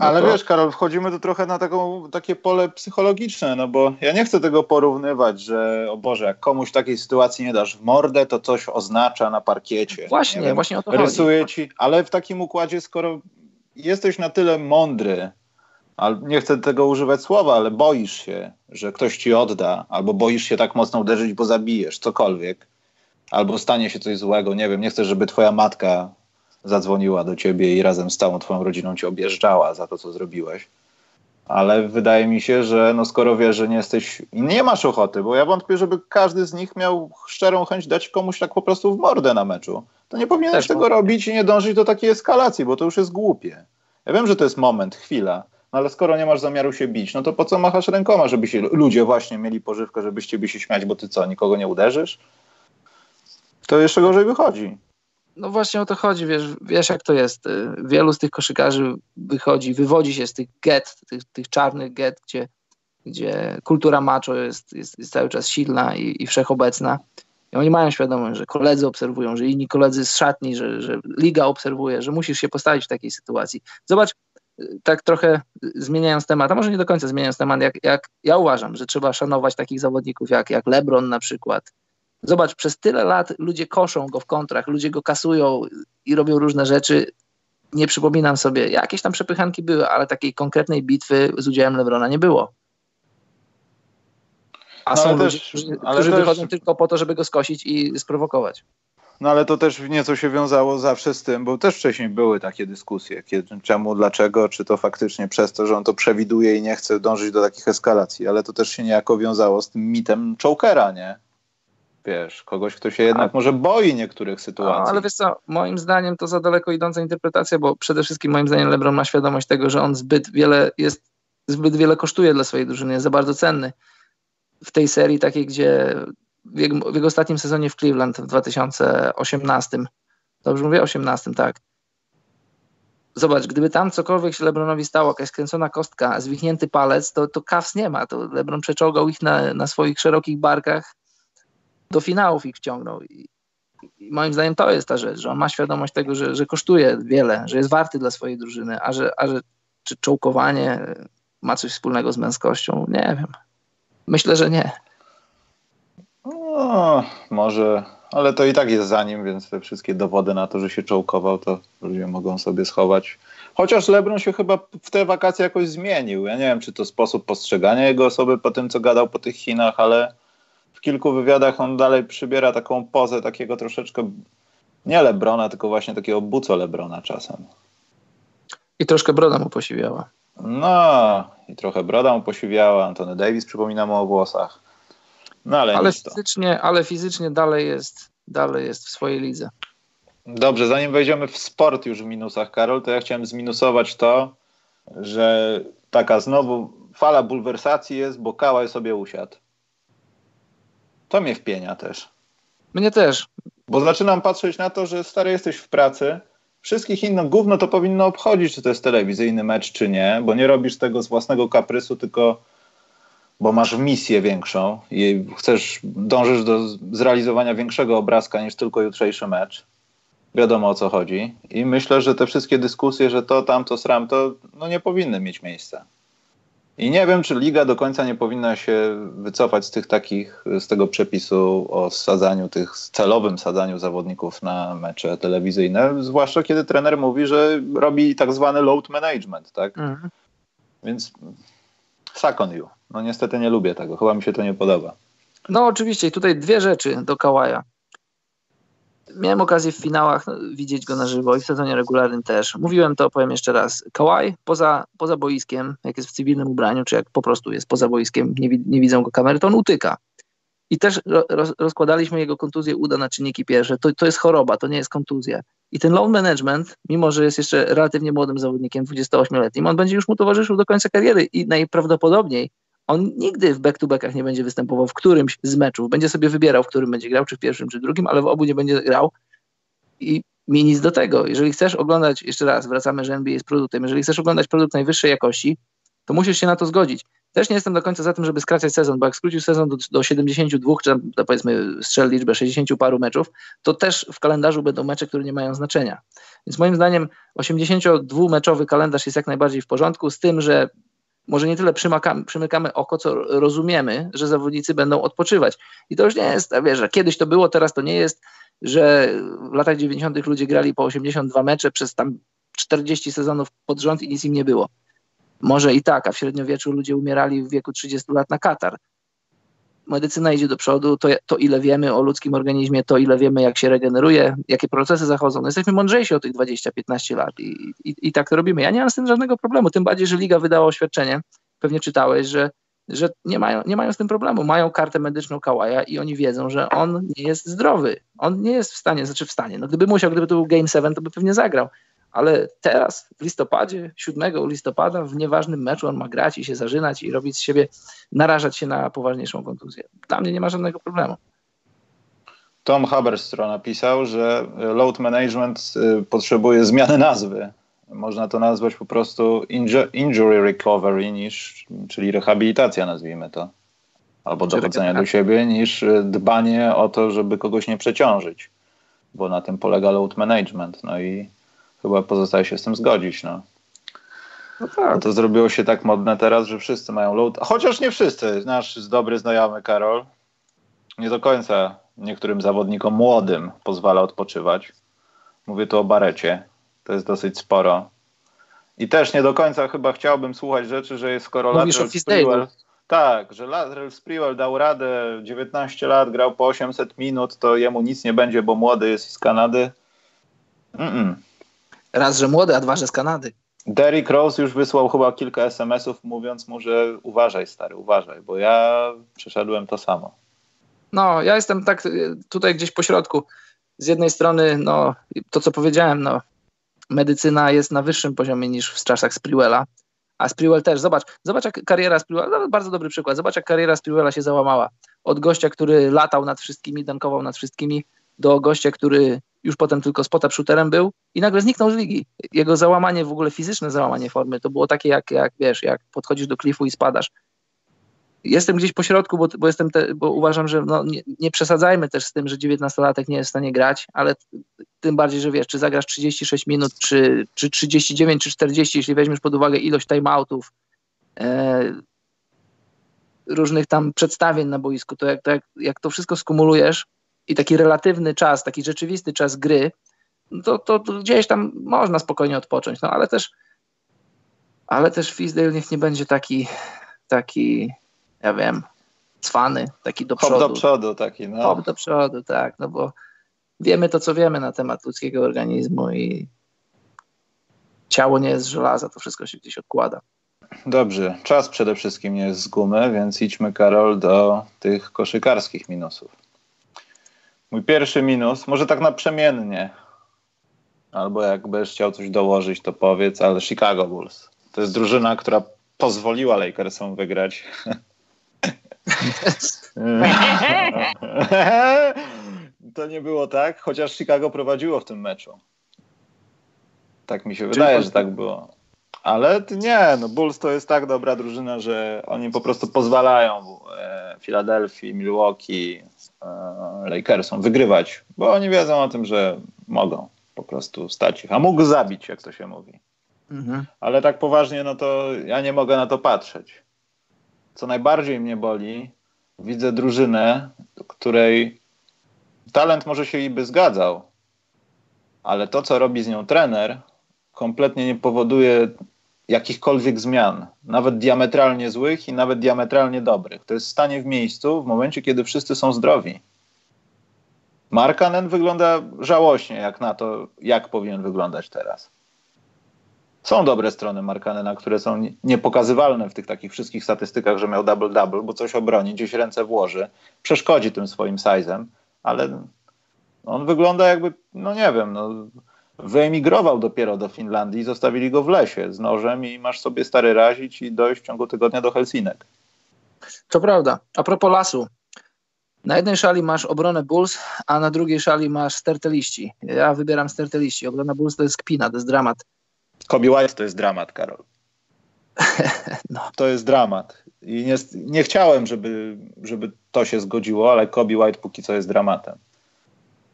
No Ale to... wiesz, Karol, wchodzimy tu trochę na taką, takie pole psychologiczne, no bo ja nie chcę tego porównywać, że o Boże, jak komuś takiej sytuacji nie dasz w mordę, to coś oznacza na parkiecie. Właśnie, wiem, właśnie o to rysuje chodzi. ci, ale w takim układzie, skoro jesteś na tyle mądry, ale nie chcę tego używać słowa, ale boisz się, że ktoś ci odda, albo boisz się tak mocno uderzyć, bo zabijesz, cokolwiek, albo stanie się coś złego, nie wiem, nie chcę, żeby twoja matka zadzwoniła do ciebie i razem z całą twoją rodziną cię objeżdżała za to, co zrobiłeś. Ale wydaje mi się, że no skoro wiesz, że nie jesteś i nie masz ochoty, bo ja wątpię, żeby każdy z nich miał szczerą chęć dać komuś tak po prostu w mordę na meczu, to nie powinieneś tego robić i nie dążyć do takiej eskalacji, bo to już jest głupie. Ja wiem, że to jest moment, chwila, ale skoro nie masz zamiaru się bić, no to po co machasz rękoma, żeby się ludzie właśnie mieli pożywkę, żebyście by się śmiać, bo ty co, nikogo nie uderzysz? To jeszcze gorzej wychodzi. No właśnie o to chodzi, wiesz, wiesz jak to jest. Y, wielu z tych koszykarzy wychodzi, wywodzi się z tych get, tych, tych czarnych get, gdzie, gdzie kultura macho jest, jest, jest cały czas silna i, i wszechobecna. I oni mają świadomość, że koledzy obserwują, że inni koledzy z szatni, że, że liga obserwuje, że musisz się postawić w takiej sytuacji. Zobacz, tak trochę zmieniając temat, a może nie do końca zmieniając temat, jak, jak ja uważam, że trzeba szanować takich zawodników jak, jak LeBron na przykład, Zobacz, przez tyle lat ludzie koszą go w kontrach, ludzie go kasują i robią różne rzeczy. Nie przypominam sobie, jakieś tam przepychanki były, ale takiej konkretnej bitwy z udziałem Lebrona nie było. A no, są ludzie, też, którzy, którzy też... wychodzą tylko po to, żeby go skosić i sprowokować. No ale to też nieco się wiązało zawsze z tym, bo też wcześniej były takie dyskusje, kiedy, czemu, dlaczego, czy to faktycznie przez to, że on to przewiduje i nie chce dążyć do takich eskalacji, ale to też się niejako wiązało z tym mitem Chokera, nie? wiesz, kogoś, kto się jednak A, może boi niektórych sytuacji. ale wiesz co, moim zdaniem to za daleko idąca interpretacja, bo przede wszystkim moim zdaniem LeBron ma świadomość tego, że on zbyt wiele jest, zbyt wiele kosztuje dla swojej drużyny, jest za bardzo cenny w tej serii takiej, gdzie w jego, ostatnim sezonie w Cleveland w 2018, dobrze mówię, 18, tak, Zobacz, gdyby tam cokolwiek się Lebronowi stało, jakaś skręcona kostka, zwichnięty palec, to, to Cavs nie ma. To Lebron przeczołgał ich na, na swoich szerokich barkach do finałów ich wciągnął. I, I, moim zdaniem to jest ta rzecz, że on ma świadomość tego, że, że kosztuje wiele, że jest warty dla swojej drużyny, a że, a że czy czołkowanie ma coś wspólnego z męskością, nie wiem. Myślę, że nie. No, może, ale to i tak jest za nim, więc te wszystkie dowody na to, że się czołkował, to ludzie mogą sobie schować. Chociaż LeBron się chyba w te wakacje jakoś zmienił. Ja nie wiem, czy to sposób postrzegania jego osoby po tym, co gadał po tych Chinach, ale w kilku wywiadach on dalej przybiera taką pozę takiego troszeczkę nie Lebrona, tylko właśnie takiego buco Lebrona czasem. I troszkę broda mu posiwiała. No, i trochę broda mu posiwiała. Antony Davis przypomina mu o włosach. No, ale ale fizycznie, ale fizycznie dalej jest, dalej jest w swojej lidze. Dobrze, zanim wejdziemy w sport już w minusach, Karol, to ja chciałem zminusować to, że taka znowu fala bulwersacji jest, bo Kałaj sobie usiadł. To mnie wpienia też. Mnie też. Bo zaczynam patrzeć na to, że stary jesteś w pracy, wszystkich innych gówno to powinno obchodzić, czy to jest telewizyjny mecz, czy nie, bo nie robisz tego z własnego kaprysu, tylko bo masz misję większą i chcesz, dążysz do zrealizowania większego obrazka niż tylko jutrzejszy mecz. wiadomo o co chodzi. I myślę, że te wszystkie dyskusje, że to, tamto, sram, to no nie powinny mieć miejsca. I nie wiem, czy liga do końca nie powinna się wycofać z tych takich, z tego przepisu o sadzaniu tych, celowym sadzaniu zawodników na mecze telewizyjne, zwłaszcza kiedy trener mówi, że robi tak zwany load management, tak? Mhm. Więc suck on you. No niestety nie lubię tego, chyba mi się to nie podoba. No oczywiście i tutaj dwie rzeczy do Kałaja miałem okazję w finałach widzieć go na żywo i w sezonie regularnym też. Mówiłem to, powiem jeszcze raz. Kawhi poza, poza boiskiem, jak jest w cywilnym ubraniu, czy jak po prostu jest poza boiskiem, nie, nie widzą go kamery, to on utyka. I też roz, rozkładaliśmy jego kontuzję uda na czynniki pierwsze. To, to jest choroba, to nie jest kontuzja. I ten load management, mimo że jest jeszcze relatywnie młodym zawodnikiem, 28-letnim, on będzie już mu towarzyszył do końca kariery i najprawdopodobniej on nigdy w back-to-backach nie będzie występował w którymś z meczów. Będzie sobie wybierał, w którym będzie grał, czy w pierwszym, czy drugim, ale w obu nie będzie grał. I mi nic do tego. Jeżeli chcesz oglądać, jeszcze raz, wracamy, że NBA jest produktem, jeżeli chcesz oglądać produkt najwyższej jakości, to musisz się na to zgodzić. Też nie jestem do końca za tym, żeby skracać sezon, bo jak skrócił sezon do, do 72, czy tam, powiedzmy strzel liczbę 60 paru meczów, to też w kalendarzu będą mecze, które nie mają znaczenia. Więc moim zdaniem 82-meczowy kalendarz jest jak najbardziej w porządku, z tym, że może nie tyle przymykamy, przymykamy oko, co rozumiemy, że zawodnicy będą odpoczywać. I to już nie jest, wiesz, że kiedyś to było, teraz to nie jest, że w latach 90. ludzie grali po 82 mecze przez tam 40 sezonów pod rząd i nic im nie było. Może i tak, a w średniowieczu ludzie umierali w wieku 30 lat na katar medycyna idzie do przodu, to, to ile wiemy o ludzkim organizmie, to ile wiemy, jak się regeneruje, jakie procesy zachodzą. No jesteśmy mądrzejsi o tych 20-15 lat i, i, i tak to robimy. Ja nie mam z tym żadnego problemu, tym bardziej, że Liga wydała oświadczenie, pewnie czytałeś, że że nie mają, nie mają z tym problemu. Mają kartę medyczną Kałaja i oni wiedzą, że on nie jest zdrowy. On nie jest w stanie, znaczy w stanie. No gdyby musiał, gdyby to był Game 7, to by pewnie zagrał ale teraz w listopadzie, 7 listopada, w nieważnym meczu on ma grać i się zażynać i robić z siebie, narażać się na poważniejszą kontuzję. Dla mnie nie ma żadnego problemu. Tom Haberstro napisał, że load management y, potrzebuje zmiany nazwy. Można to nazwać po prostu injury recovery, niż, czyli rehabilitacja, nazwijmy to. Albo dochodzenia do siebie, niż y, dbanie o to, żeby kogoś nie przeciążyć. Bo na tym polega load management. No i chyba pozostaje się z tym zgodzić. No. No tak. to zrobiło się tak modne teraz, że wszyscy mają load. Chociaż nie wszyscy. Nasz dobry znajomy Karol nie do końca niektórym zawodnikom młodym pozwala odpoczywać. Mówię tu o Barecie. To jest dosyć sporo. I też nie do końca chyba chciałbym słuchać rzeczy, że jest skoro Mówisz Latrell Sprewell... Tak, że Latrell Sprewell dał radę, 19 lat, grał po 800 minut, to jemu nic nie będzie, bo młody jest z Kanady. Mm -mm. Raz, że młody, a dwa, że z Kanady. Derrick Rose już wysłał chyba kilka SMS-ów mówiąc mu, że uważaj stary, uważaj, bo ja przeszedłem to samo. No, ja jestem tak y, tutaj gdzieś po środku. Z jednej strony, no, to co powiedziałem, no, medycyna jest na wyższym poziomie niż w czasach Sprewella, a Sprewell też, zobacz, zobacz jak kariera Sprewella, no, bardzo dobry przykład, zobacz jak kariera Sprewella się załamała. Od gościa, który latał nad wszystkimi, dankował nad wszystkimi, do gościa, który już potem tylko spot shooterem był i nagle zniknął z ligi. Jego załamanie, w ogóle fizyczne załamanie formy, to było takie jak, jak wiesz, jak podchodzisz do klifu i spadasz. Jestem gdzieś po środku, bo, bo, jestem te, bo uważam, że no, nie, nie, przesadzajmy też z tym, że 19-latek nie jest w stanie grać, ale tym bardziej, że wiesz, czy zagrasz 36 minut, czy, czy 39, czy 40, jeśli weźmiesz pod uwagę ilość timeoutów, e, różnych tam przedstawień na boisku, to jak to, jak, jak to wszystko skumulujesz, i taki relatywny czas, taki rzeczywisty czas gry, to, to, to gdzieś tam można spokojnie odpocząć. No ale też, ale też Fizdale niech nie będzie taki, taki, ja wiem, cwany, taki do przodu. Hop do przodu taki, no. Hop do przodu, tak, no bo wiemy to, co wiemy na temat ludzkiego organizmu i ciało nie jest żelaza, to wszystko się gdzieś odkłada. Dobrze, czas przede wszystkim nie jest z gumy, więc idźmy, Karol, do tych koszykarskich minusów. Mój pierwszy minus, może tak naprzemiennie, albo jakbyś chciał coś dołożyć, to powiedz, ale Chicago Bulls. To jest drużyna, która pozwoliła Lakersom wygrać. to nie było tak, chociaż Chicago prowadziło w tym meczu. Tak mi się wydaje, że tak było. Ale nie, no Bulls to jest tak dobra drużyna, że oni po prostu pozwalają Filadelfii, Milwaukee, e, Lakersom wygrywać, bo oni wiedzą o tym, że mogą. po prostu stać ich. A mógł zabić, jak to się mówi. Mhm. Ale tak poważnie, no to ja nie mogę na to patrzeć. Co najbardziej mnie boli, widzę drużynę, której talent może się i by zgadzał, ale to, co robi z nią trener, kompletnie nie powoduje jakichkolwiek zmian, nawet diametralnie złych i nawet diametralnie dobrych. To jest stanie w miejscu w momencie, kiedy wszyscy są zdrowi. Markanen wygląda żałośnie jak na to, jak powinien wyglądać teraz. Są dobre strony Markanena, które są niepokazywalne w tych takich wszystkich statystykach, że miał double-double, bo coś obroni, gdzieś ręce włoży, przeszkodzi tym swoim size'em, ale on wygląda jakby, no nie wiem, no, wyemigrował dopiero do Finlandii, zostawili go w lesie z nożem i masz sobie stary razić i dojść w ciągu tygodnia do Helsinek. To prawda. A propos lasu. Na jednej szali masz obronę Bulls, a na drugiej szali masz sterteliści. Ja wybieram sterteliści. Obrona Bulls to jest kpina, to jest dramat. Kobe White to jest dramat, Karol. no. To jest dramat. I nie, nie chciałem, żeby, żeby to się zgodziło, ale Kobe White póki co jest dramatem.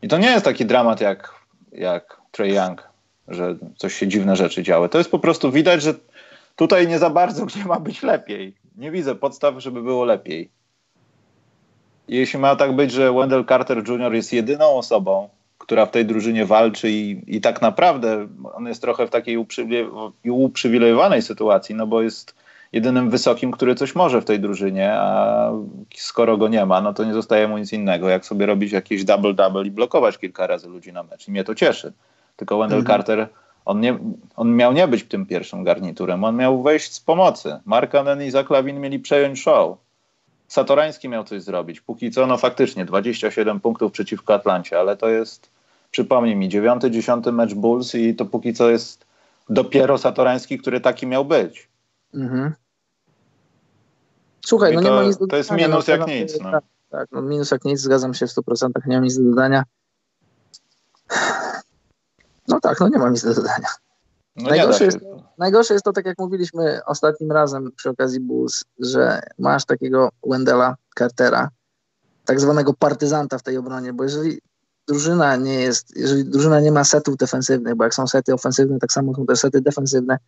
I to nie jest taki dramat jak, jak Trey Young, że coś się dziwne rzeczy działy. To jest po prostu widać, że tutaj nie za bardzo gdzie ma być lepiej. Nie widzę podstaw, żeby było lepiej. Jeśli ma tak być, że Wendell Carter Jr. jest jedyną osobą, która w tej drużynie walczy i, i tak naprawdę on jest trochę w takiej uprzywilejowanej sytuacji, no bo jest jedynym wysokim, który coś może w tej drużynie, a skoro go nie ma, no to nie zostaje mu nic innego, jak sobie robić jakieś double-double i blokować kilka razy ludzi na mecz. I mnie to cieszy. Tylko Wendell mhm. Carter, on, nie, on miał nie być tym pierwszym garniturem, on miał wejść z pomocy. Markanen i Zaklawin mieli przejąć show. Satorański miał coś zrobić. Póki co, no faktycznie, 27 punktów przeciwko Atlancie, ale to jest, przypomnij mi, dziewiąty, dziesiąty mecz Bulls i to póki co jest dopiero Satorański, który taki miał być. Mhm. Słuchaj, no to, nie ma nic do To jest minus no, jak nic. No. Tak, tak, no minus jak nic, zgadzam się w 100%, nie mam nic do dodania. No tak, no nie mam nic do dodania. No najgorsze, jest, najgorsze jest to, tak jak mówiliśmy ostatnim razem przy okazji Bulls, że masz takiego Wendela Cartera, tak zwanego partyzanta w tej obronie, bo jeżeli drużyna nie jest, jeżeli drużyna nie ma setów defensywnych, bo jak są sety ofensywne, tak samo są te sety defensywne,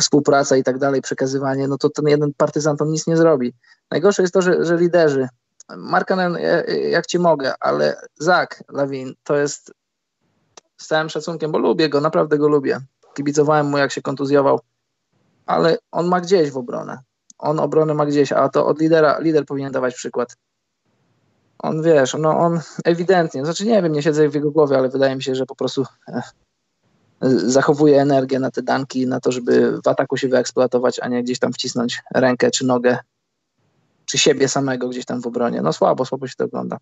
współpraca i tak dalej, przekazywanie, no to ten jeden partyzant on nic nie zrobi. Najgorsze jest to, że, że liderzy, Markanen, jak ci mogę, ale Zach Lawin to jest z całym szacunkiem, bo lubię go, naprawdę go lubię. Kibicowałem mu, jak się kontuzjował, ale on ma gdzieś w obronę. On obronę ma gdzieś, a to od lidera, lider powinien dawać przykład. On, wiesz, no on ewidentnie, znaczy nie wiem, nie siedzę w jego głowie, ale wydaje mi się, że po prostu eh, zachowuje energię na te danki, na to, żeby w ataku się wyeksploatować, a nie gdzieś tam wcisnąć rękę czy nogę, czy siebie samego gdzieś tam w obronie. No słabo, słabo się to ogląda.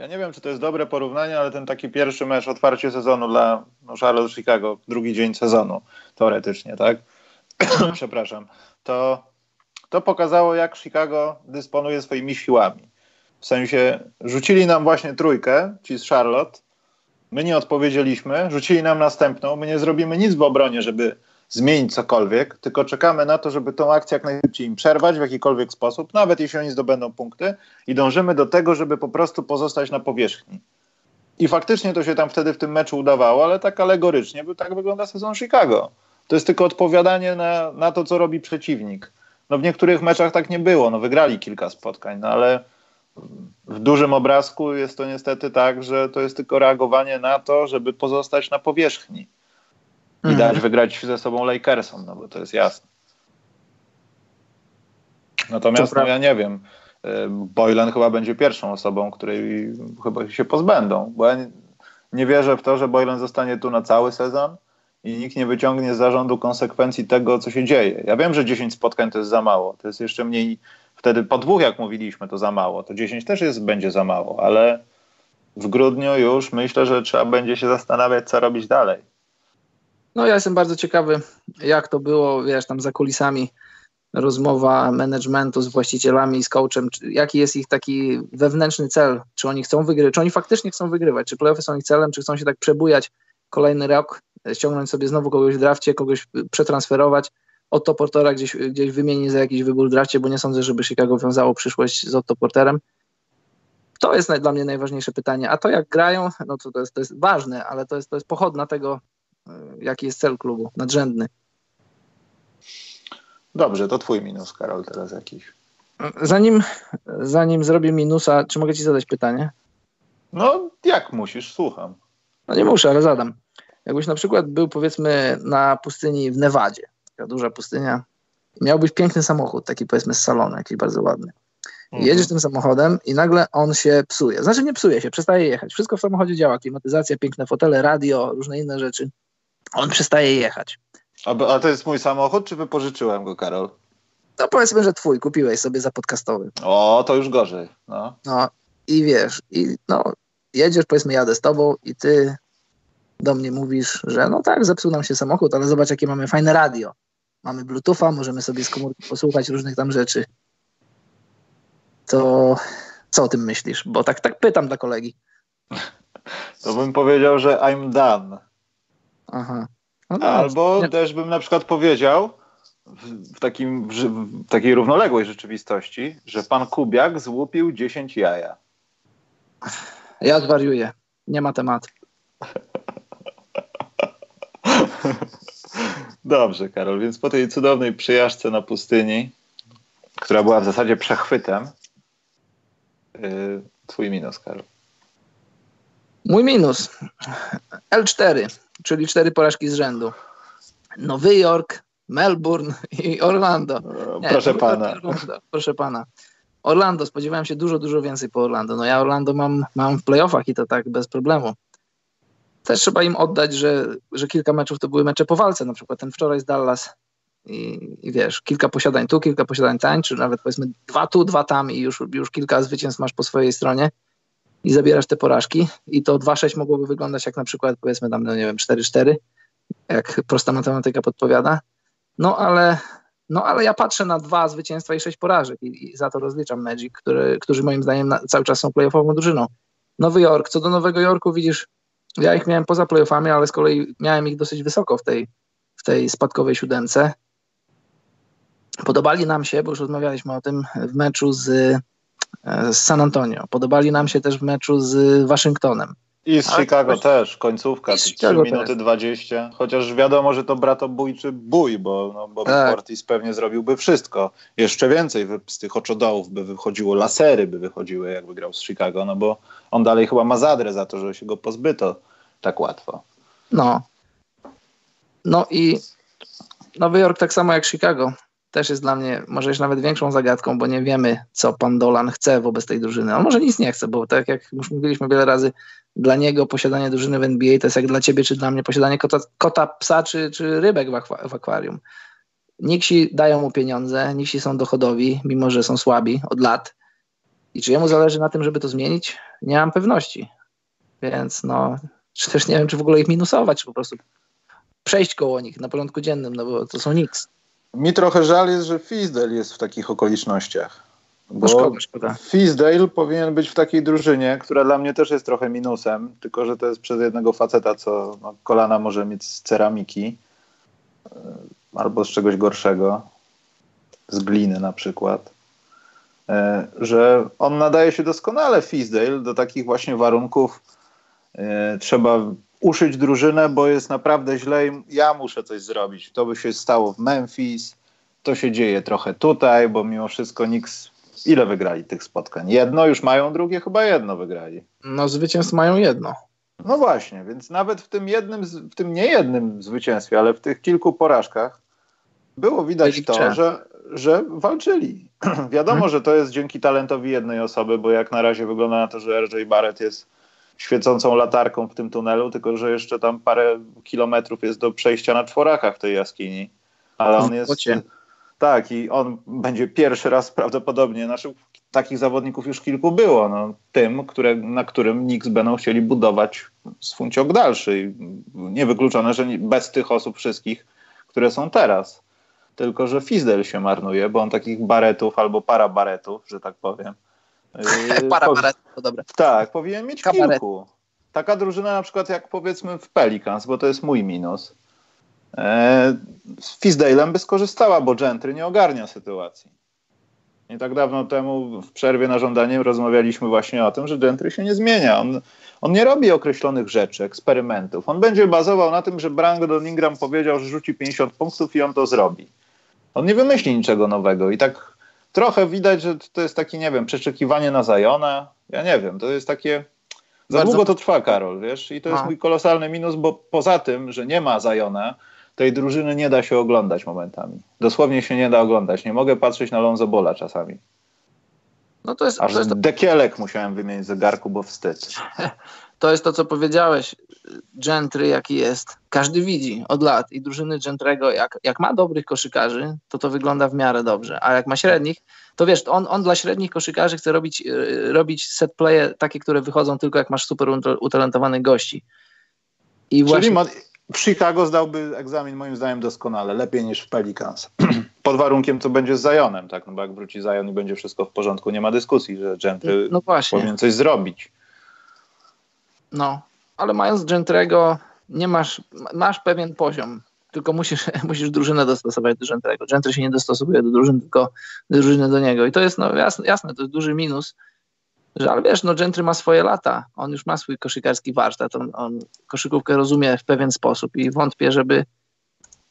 Ja nie wiem, czy to jest dobre porównanie, ale ten taki pierwszy mecz, otwarcie sezonu dla no, Charlotte Chicago, drugi dzień sezonu, teoretycznie, tak? Przepraszam. To, to pokazało, jak Chicago dysponuje swoimi siłami. W sensie, rzucili nam właśnie trójkę, ci z Charlotte, my nie odpowiedzieliśmy, rzucili nam następną, my nie zrobimy nic w obronie, żeby zmienić cokolwiek, tylko czekamy na to, żeby tą akcję jak najszybciej im przerwać w jakikolwiek sposób, nawet jeśli oni zdobędą punkty i dążymy do tego, żeby po prostu pozostać na powierzchni. I faktycznie to się tam wtedy w tym meczu udawało, ale tak alegorycznie, bo tak wygląda sezon Chicago. To jest tylko odpowiadanie na, na to, co robi przeciwnik. No w niektórych meczach tak nie było, no wygrali kilka spotkań, no ale w dużym obrazku jest to niestety tak, że to jest tylko reagowanie na to, żeby pozostać na powierzchni i mhm. dać wygrać ze sobą Lakersom, no bo to jest jasne. Natomiast no, ja nie wiem, y, Boylan chyba będzie pierwszą osobą, której chyba się pozbędą, bo ja nie, nie wierzę w to, że Boylan zostanie tu na cały sezon i nikt nie wyciągnie z zarządu konsekwencji tego, co się dzieje. Ja wiem, że 10 spotkań to jest za mało, to jest jeszcze mniej, wtedy po dwóch, jak mówiliśmy, to za mało, to 10 też jest, będzie za mało, ale w grudniu już myślę, że trzeba będzie się zastanawiać, co robić dalej. No ja jestem bardzo ciekawy, jak to było, wiesz, tam za kulisami. Rozmowa managementu z właścicielami, z coachem, jaki jest ich taki wewnętrzny cel, czy oni chcą wygrywać, czy oni faktycznie chcą wygrywać, czy playoffy są ich celem, czy chcą się tak przebujać kolejny rok, ściągnąć sobie znowu kogoś w drafcie, kogoś przetransferować, Otto Portera gdzieś, gdzieś wymienić za jakiś wybór w drafcie, bo nie sądzę, żeby Chicago wiązało przyszłość z Otto Porterem. to jest dla mnie najważniejsze pytanie. A to jak grają, no to, to, jest, to jest ważne, ale to jest, to jest pochodna tego, jaki jest cel klubu, nadrzędny. Dobrze, to twój minus, Karol, teraz jakiś. Zanim, zanim zrobię minusa, czy mogę ci zadać pytanie? No, jak musisz, słucham. No nie muszę, ale zadam. Jakbyś na przykład był powiedzmy na pustyni w Nevadzie, taka duża pustynia, miałbyś piękny samochód, taki powiedzmy z salonu, jakiś bardzo ładny. Mhm. Jedziesz tym samochodem i nagle on się psuje. Znaczy nie psuje się, przestaje jechać. Wszystko w samochodzie działa, klimatyzacja, piękne fotele, radio, różne inne rzeczy. On przestaje jechać. A, a to jest mój samochód, czy wypożyczyłem go, Karol? No powiedzmy, że twój, kupiłeś sobie za podcastowy. O, to już gorzej. No, no i wiesz, i no, jedziesz, powiedzmy, jadę z tobą i ty do mnie mówisz, że no tak, zepsuł nam się samochód, ale zobacz, jakie mamy fajne radio. Mamy Bluetootha, możemy sobie z komórki posłuchać różnych tam rzeczy. To co o tym myślisz? Bo tak, tak pytam dla kolegi. To bym powiedział, że I'm done. Aha. No Albo też bym na przykład powiedział w, takim, w, takiej równoległej rzeczywistości, że pan Kubiak złupił 10 jaja. Ja zwariuję. Nie ma tematu. Dobrze, Karol, więc po tej cudownej przyjażdżce na pustyni, która była w zasadzie przechwytem, yy, twój minus, Karol. Mój minus. L4, czyli cztery porażki z rzędu. Nowy Jork, Melbourne i Orlando. Nie, proszę pana. Orlando, proszę pana. Orlando, spodziewałem się dużo, dużo więcej po Orlando. No ja Orlando mam, mam w playoffach i to tak bez problemu. Też trzeba im oddać, że, że kilka meczów to były mecze po walce, na przykład ten wczoraj z Dallas i, i wiesz, kilka posiadań tu, kilka posiadań tam, czy nawet powiedzmy dwa tu, dwa tam i już, już kilka zwycięstw masz po swojej stronie i zabierasz te porażki i to 2-6 mogłoby wyglądać jak na przykład powiedzmy tam, no nie wiem, 4-4, jak prosta matematyka podpowiada. No ale, no ale ja patrzę na dwa zwycięstwa i sześć porażek i, i za to rozliczam Magic, który, którzy moim zdaniem na, cały czas są playoffową drużyną. Nowy Jork, co do Nowego Jorku widzisz, ja ich miałem poza playoffami, ale z kolei miałem ich dosyć wysoko w tej, w tej spadkowej siódemce. Podobali nam się, bo już rozmawialiśmy o tym w meczu z, z San Antonio. Podobali nam się też w meczu z Waszyngtonem. I z Chicago też, końcówka, 3 minuty też. 20. Chociaż wiadomo, że to bratobójczy bój, bo no, Bobby tak. Portis pewnie zrobiłby wszystko. Jeszcze więcej z tych oczodołów by wychodziło, lasery by wychodziły, jakby grał z Chicago, no bo on dalej chyba ma zadrę za to, że się go pozbyto tak łatwo. No. No i Nowy Jork tak samo jak Chicago też jest dla mnie może jeszcze nawet większą zagadką, bo nie wiemy, co pan Dolan chce wobec tej drużyny. On może nic nie chce, bo tak jak już mówiliśmy wiele razy, dla niego posiadanie drużyny w NBA to jest jak dla ciebie czy dla mnie posiadanie kota, kota psa czy, czy rybek w, akwa, w akwarium. Niksi dają mu pieniądze, niksi są dochodowi, mimo że są słabi od lat. I czy jemu zależy na tym, żeby to zmienić? Nie mam pewności. Więc no, czy też nie wiem, czy w ogóle ich minusować, czy po prostu przejść koło nich na porządku dziennym, no bo to są niks. Mi trochę żal jest, że Fizdale jest w takich okolicznościach. Bo szkoda, szkoda. Fizdale powinien być w takiej drużynie, która dla mnie też jest trochę minusem, tylko że to jest przez jednego faceta, co no, kolana może mieć z ceramiki e, albo z czegoś gorszego, z gliny na przykład, e, że on nadaje się doskonale Fizdale do takich właśnie warunków. E, trzeba uszyć drużynę, bo jest naprawdę źle i ja muszę coś zrobić. To by się stało w Memphis, to się dzieje trochę tutaj, bo mimo wszystko nikt Ile wygrali tych spotkań? Jedno już mają, drugie chyba jedno wygrali. No zwycięstw mają jedno. No właśnie, więc nawet w tym jednym, w tym niejednym zwycięstwie, ale w tych kilku porażkach było widać to, że, że walczyli. Wiadomo, hmm. że to jest dzięki talentowi jednej osoby, bo jak na razie wygląda na to, że RJ Barrett jest świecącą latarką w tym tunelu, tylko że jeszcze tam parę kilometrów jest do przejścia na czworakach w tej jaskini. Ale on jest... Tak, i on będzie pierwszy raz prawdopodobnie. Znaczy, takich zawodników już kilku było. No, tym, które, na którym Knicks będą chcieli budować swój ciąg dalszy. I niewykluczone, że bez tych osób wszystkich, które są teraz. Tylko, że Fizdel się marnuje, bo on takich baretów albo parabaretów, że tak powiem. para baretów, to dobre. Tak, powinien mieć Kabaret. kilku. Taka drużyna na przykład jak powiedzmy w Pelicans, bo to jest mój minus E, z Fisdale'em by skorzystała, bo Gentry nie ogarnia sytuacji. Nie tak dawno temu w przerwie na żądanie rozmawialiśmy właśnie o tym, że Gentry się nie zmienia. On, on nie robi określonych rzeczy, eksperymentów. On będzie bazował na tym, że Brandon Ingram powiedział, że rzuci 50 punktów i on to zrobi. On nie wymyśli niczego nowego i tak trochę widać, że to jest takie, nie wiem, przeczekiwanie na Zajona. Ja nie wiem, to jest takie... Za Bardzo... długo to trwa, Karol, wiesz? I to jest mój kolosalny minus, bo poza tym, że nie ma Zajona, tej drużyny nie da się oglądać momentami. Dosłownie się nie da oglądać. Nie mogę patrzeć na Lonzo Bola czasami. No to jest, Aż to jest dekielek musiałem wymienić zegarku, bo wstyd. To jest to, co powiedziałeś. Gentry, jaki jest, każdy widzi od lat i drużyny Gentrego, jak, jak ma dobrych koszykarzy, to to wygląda w miarę dobrze, a jak ma średnich, to wiesz, on, on dla średnich koszykarzy chce robić, yy, robić set playe takie, które wychodzą tylko jak masz super utalentowanych gości. I Czyli właśnie... ma, w Chicago zdałby egzamin moim zdaniem doskonale, lepiej niż w Pelicans. Pod warunkiem, co będzie z Zionem, tak? No bo jak wróci Zion i będzie wszystko w porządku, nie ma dyskusji, że Gentry no powinien coś zrobić. No, ale mając Gentrego, nie masz, masz pewien poziom, tylko musisz, musisz drużynę dostosować do Gentrego. Gentry się nie dostosowuje do drużyny, tylko do drużyny do niego. I to jest, no jasne, jasne to jest duży minus, że ale wiesz, no Gentry ma swoje lata, on już ma swój koszykarski warsztat, on, on koszykówkę rozumie w pewien sposób i wątpię, żeby,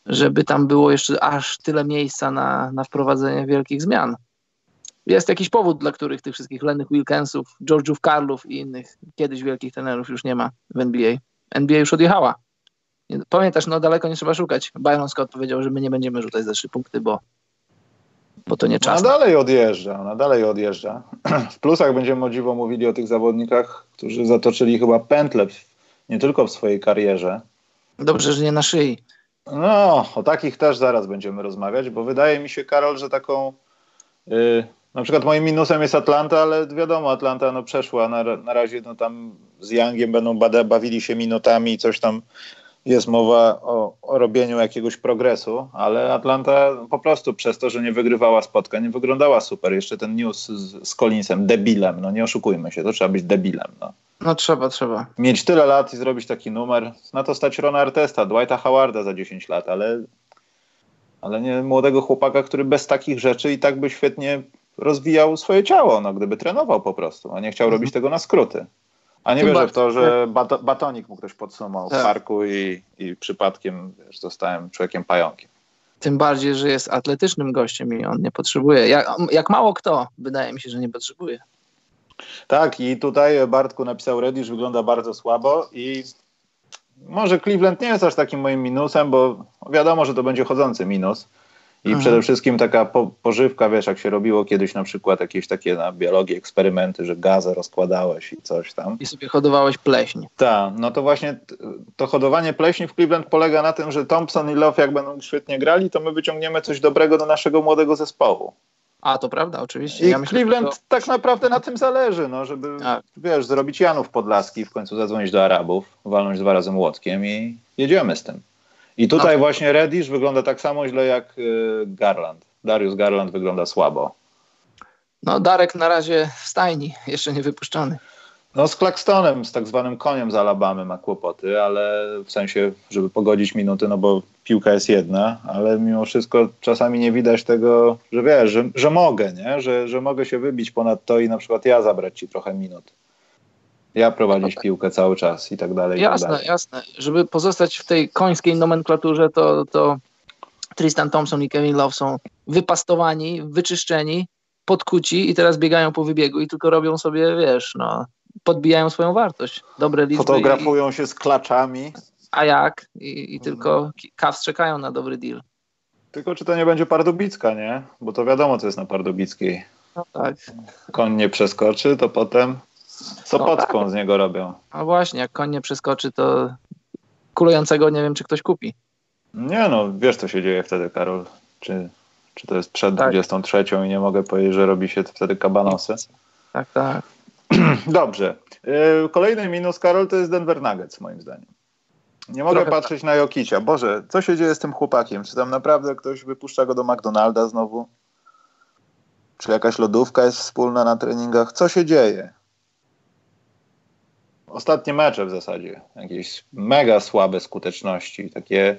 żeby tam było jeszcze aż tyle miejsca na, na wprowadzenie wielkich zmian. Jest jakiś powód, dla których tych wszystkich Lennych Wilkensów, George'ów Karlów i innych kiedyś wielkich trenerów już nie ma w NBA. NBA już odjechała. Pamiętasz, no daleko nie trzeba szukać. Byron Scott powiedział, że my nie będziemy rzucać za trzy punkty, bo bo to nie czas. Ona dalej odjeżdża, ona dalej odjeżdża. W plusach będziemy o dziwo mówili o tych zawodnikach, którzy zatoczyli chyba pętlę nie tylko w swojej karierze. Dobrze, że nie na szyi. No, o takich też zaraz będziemy rozmawiać, bo wydaje mi się, Karol, że taką yy, na przykład moim minusem jest Atlanta, ale wiadomo, Atlanta no przeszła, na, na razie no tam z Youngiem będą bawili się minutami, coś tam jest mowa o, o, robieniu jakiegoś progresu, ale Atlanta po prostu przez to, że nie wygrywała spotkań, nie wyglądała super. Jeszcze ten news z, z Collinsem, debilem, no nie oszukujmy się, to trzeba być debilem. No. no trzeba, trzeba. Mieć tyle lat i zrobić taki numer, na to stać Rona Artesta, Dwighta Howarda za 10 lat, ale, ale nie młodego chłopaka, który bez takich rzeczy i tak by świetnie rozwijał swoje ciało, no gdyby trenował po prostu, a nie chciał mhm. robić tego na skróty. A nie wierzę w to, że bato, batonik mu ktoś podsumował tak. w parku i, i przypadkiem wiesz, zostałem człowiekiem pająkiem. Tym bardziej, że jest atletycznym gościem i on nie potrzebuje. Jak, jak mało kto, wydaje mi się, że nie potrzebuje. Tak, i tutaj Bartku napisał Reddish, wygląda bardzo słabo i może Cleveland nie jest aż takim moim minusem, bo wiadomo, że to będzie chodzący minus. I mhm. przede wszystkim taka po, pożywka, wiesz, jak się robiło kiedyś na przykład jakieś takie na biologii eksperymenty, że gazę rozkładałeś i coś tam. I sobie hodowałeś pleśń. Tak, no to właśnie to hodowanie pleśni w Cleveland polega na tym, że Thompson i Love jak będą świetnie grali, to my wyciągniemy coś dobrego do naszego młodego zespołu. A, to prawda, oczywiście. I ja myślę, Cleveland to... tak naprawdę na tym zależy, no, żeby, tak. wiesz, zrobić Janów Podlaski, w końcu zadzwonić do Arabów, walnąć dwa razy młotkiem i jedziemy z tym. I tutaj no. właśnie Reddish wygląda tak samo źle jak y, Garland. Darius Garland wygląda słabo. No Darek na razie w stajni, jeszcze nie wypuszczony. No z Claxtonem, z tak zwanym koniem z Alabamy ma kłopoty, ale w sensie, żeby pogodzić minuty, no bo piłka jest jedna, ale mimo wszystko czasami nie widać tego, że wiesz, że, że mogę, nie? Że, że mogę się wybić ponad to i na przykład ja zabrać ci trochę minut ja prowadzić no piłkę cały czas i tak dalej. Jasne, tak dalej. jasne. Żeby pozostać w tej końskiej nomenklaturze, to, to Tristan Thompson i Kevin Love są wypastowani, wyczyszczeni, podkuci i teraz biegają po wybiegu i tylko robią sobie, wiesz, no, podbijają swoją wartość. Dobre liczby. Fotografują i, się z klaczami. A jak? I, i tylko Cavs czekają na dobry deal. Tylko czy to nie będzie Pardubicka, nie? Bo to wiadomo, co jest na Pardubickiej. No tak. Koń nie przeskoczy, to potem Sopocką no tak. z niego robią. No właśnie, jak koń nie przeskoczy, to kulującego nie wiem, czy ktoś kupi. Nie no, wiesz co się dzieje wtedy, Karol. Czy, czy to jest przed tak. 23 i nie mogę powiedzieć, że robi się wtedy kabanosy? Tak, tak. Dobrze. Y, kolejny minus, Karol, to jest Denver Nuggets, moim zdaniem. Nie mogę Trochę patrzeć tak. na Jokicia. Boże, co się dzieje z tym chłopakiem? Czy tam naprawdę ktoś wypuszcza go do McDonalda znowu? Czy jakaś lodówka jest wspólna na treningach? Co się dzieje? Ostatnie mecze w zasadzie, jakieś mega słabe skuteczności, takie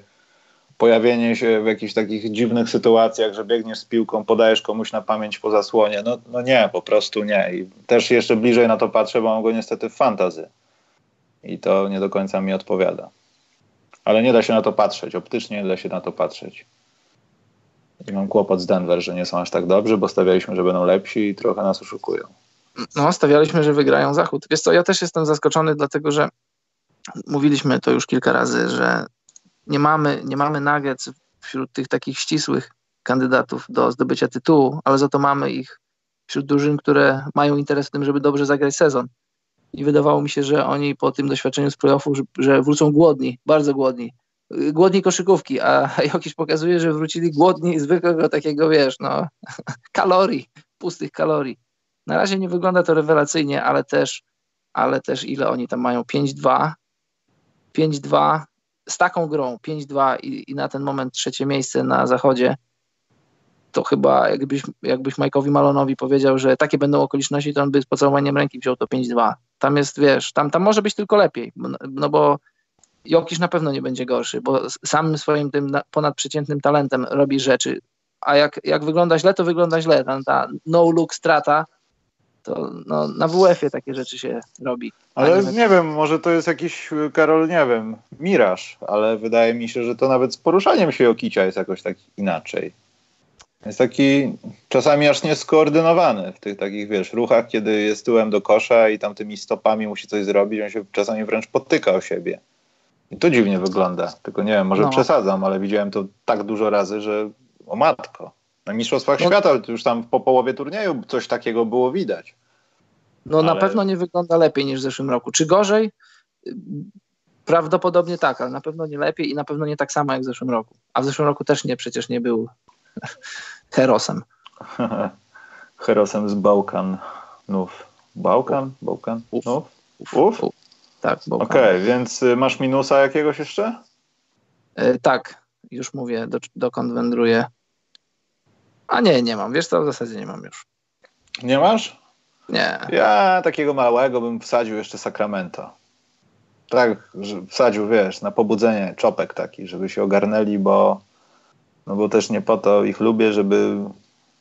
pojawienie się w jakichś takich dziwnych sytuacjach, że biegniesz z piłką, podajesz komuś na pamięć po zasłonie. No, no nie, po prostu nie. I też jeszcze bliżej na to patrzę, bo mam go niestety w fantazy. I to nie do końca mi odpowiada. Ale nie da się na to patrzeć. Optycznie nie da się na to patrzeć. I mam kłopot z Denver, że nie są aż tak dobrzy, bo stawialiśmy, że będą lepsi i trochę nas oszukują. No, stawialiśmy, że wygrają Zachód. Wiesz co, ja też jestem zaskoczony, dlatego że mówiliśmy to już kilka razy, że nie mamy, nie mamy nuggets wśród tych takich ścisłych kandydatów do zdobycia tytułu, ale za to mamy ich wśród drużyn, które mają interes w tym, żeby dobrze zagrać sezon. I wydawało mi się, że oni po tym doświadczeniu z playoffów, że, wrócą głodni, bardzo głodni. Głodni koszykówki, a jakiś pokazuje, że wrócili głodni zwykłego takiego, wiesz, no, kalorii, pustych kalorii. Na razie nie wygląda to rewelacyjnie, ale też, ale też ile oni tam mają? 5-2. 5-2 z taką grą 5-2 i, i, na ten moment trzecie miejsce na zachodzie, to chyba jakbyś, jakbyś Mike'owi Malonowi powiedział, że takie będą okoliczności, to on by z pocałowaniem ręki wziął to 5-2. Tam jest, wiesz, tam, tam może być tylko lepiej, no bo Jokisz na pewno nie będzie gorszy, bo samym swoim tym ponadprzeciętnym talentem robi rzeczy, a jak, jak wygląda źle, to wygląda źle. Tam ta no-look strata, to no, na WF-ie takie rzeczy się robi. Ale nie, wiem, może to jest jakiś, Karol, nie wiem, miraż, ale wydaje mi się, że to nawet z poruszaniem się Jokicia jest jakoś tak inaczej. Jest taki czasami aż nieskoordynowany w tych takich, wiesz, ruchach, kiedy jest tyłem do kosza i tam tymi stopami musi coś zrobić, on się czasami wręcz potyka o siebie. I to dziwnie wygląda. Tylko nie wiem, może no. przesadzam, ale widziałem to tak dużo razy, że o matko. Na Mistrzostwach no. Świata już tam po połowie turnieju coś takiego było widać. No ale... na pewno nie wygląda lepiej niż w zeszłym roku. Czy gorzej? Prawdopodobnie tak, ale na pewno nie lepiej i na pewno nie tak samo jak w zeszłym roku. A w zeszłym roku też nie, przecież nie był herosem. herosem z Bałkanów. Bałkan? Bałkan? Uf. Uf? Uf? Uf. Tak, Okej, okay, więc y, masz minusa jakiegoś jeszcze? Yy, tak, już mówię, do, dokąd wędruję. A nie, nie mam. Wiesz co, w zasadzie nie mam już. Nie masz? Nie. Ja takiego małego bym wsadził jeszcze Sacramento. Tak, że wsadził, wiesz, na pobudzenie czopek taki, żeby się ogarnęli, bo no bo też nie po to ich lubię, żeby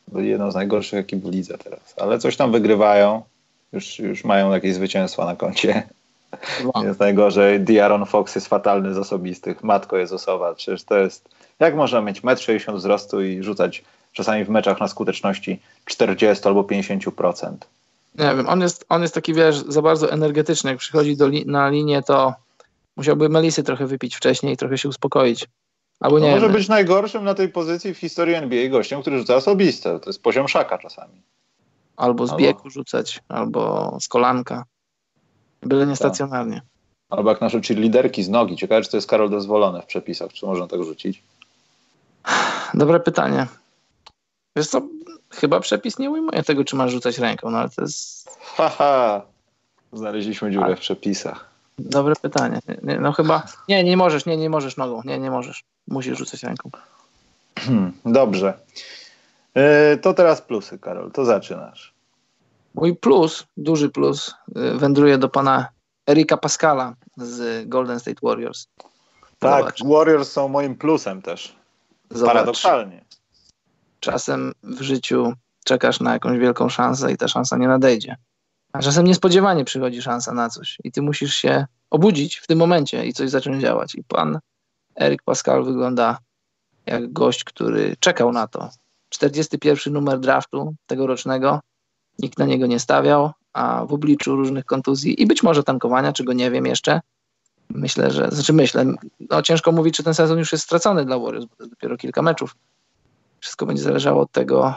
byli jedną z najgorszych ekip w lidze teraz. Ale coś tam wygrywają. Już, już mają jakieś zwycięstwa na koncie. Wow. Jest najgorzej. Diaron Fox jest fatalny z osobistych. Matko jest osoba. Przecież to jest... Jak można mieć 1,60 m wzrostu i rzucać czasami w meczach na skuteczności 40 albo 50%? Nie wiem, on jest, on jest taki, wiesz, za bardzo energetyczny. Jak przychodzi do li na linię, to musiałby Melisy trochę wypić wcześniej i trochę się uspokoić. Albo no nie może wiem. być najgorszym na tej pozycji w historii NBA gościem, który rzuca osobiste. To jest poziom szaka czasami. Albo z albo... biegu rzucać, albo z kolanka. Byle nie tak. stacjonarnie. Albo jak nasze liderki z nogi. Ciekawe, czy to jest Karol dozwolone w przepisach. Czy można tak rzucić? Dobre pytanie. Wiesz co, chyba przepis nie ujmuje tego, czy masz rzucać ręką, no ale to jest... Haha, znaleźliśmy dziurę w przepisach. Dobre pytanie. Nie, no chyba, nie, nie możesz, nie, nie możesz nogą, nie, nie możesz. Musisz rzucać ręką. Dobrze. Yy, to teraz plusy, Karol, to zaczynasz. Mój plus, duży plus, yy, wędruje do pana Erika Pascala z Golden State Warriors. Tak, Zobacz. Warriors są moim plusem też. Zobacz. Paradoksalnie czasem w życiu czekasz na jakąś wielką szansę i ta szansa nie nadejdzie. A czasem niespodziewanie przychodzi szansa na coś i ty musisz się obudzić w tym momencie i coś zacząć działać. I pan Erik Pascal wygląda jak gość, który czekał na to. 41 numer draftu tegorocznego, nikt na niego nie stawiał, a w obliczu różnych kontuzji i być może tankowania, czego nie wiem jeszcze, myślę, że, znaczy myślę, no ciężko mówić, czy ten sezon już jest stracony dla Warriors, bo to dopiero kilka meczów, wszystko będzie zależało od tego,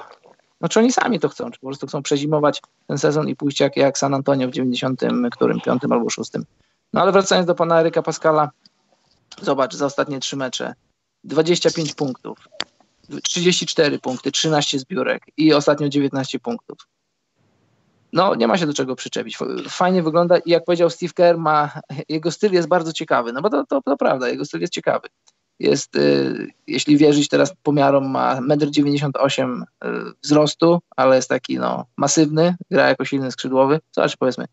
no czy oni sami to chcą, czy po prostu chcą przezimować ten sezon i pójść jak, jak San Antonio w 90 którym, piątym albo szóstym. No ale wracając do pana Eryka Pascala, zobacz, za ostatnie trzy mecze 25 punktów, 34 punkty, 13 zbiórek i ostatnio 19 punktów. No, nie ma się do czego przyczepić. Fajnie wygląda i jak powiedział Steve Kerr, ma, jego styl jest bardzo ciekawy, no bo to, to, to prawda, jego styl jest ciekawy jest, y, jeśli wierzyć teraz pomiarom, ma 1,98 m y, wzrostu, ale jest taki no, masywny, gra jako silny skrzydłowy. Zobacz, powiedzmy,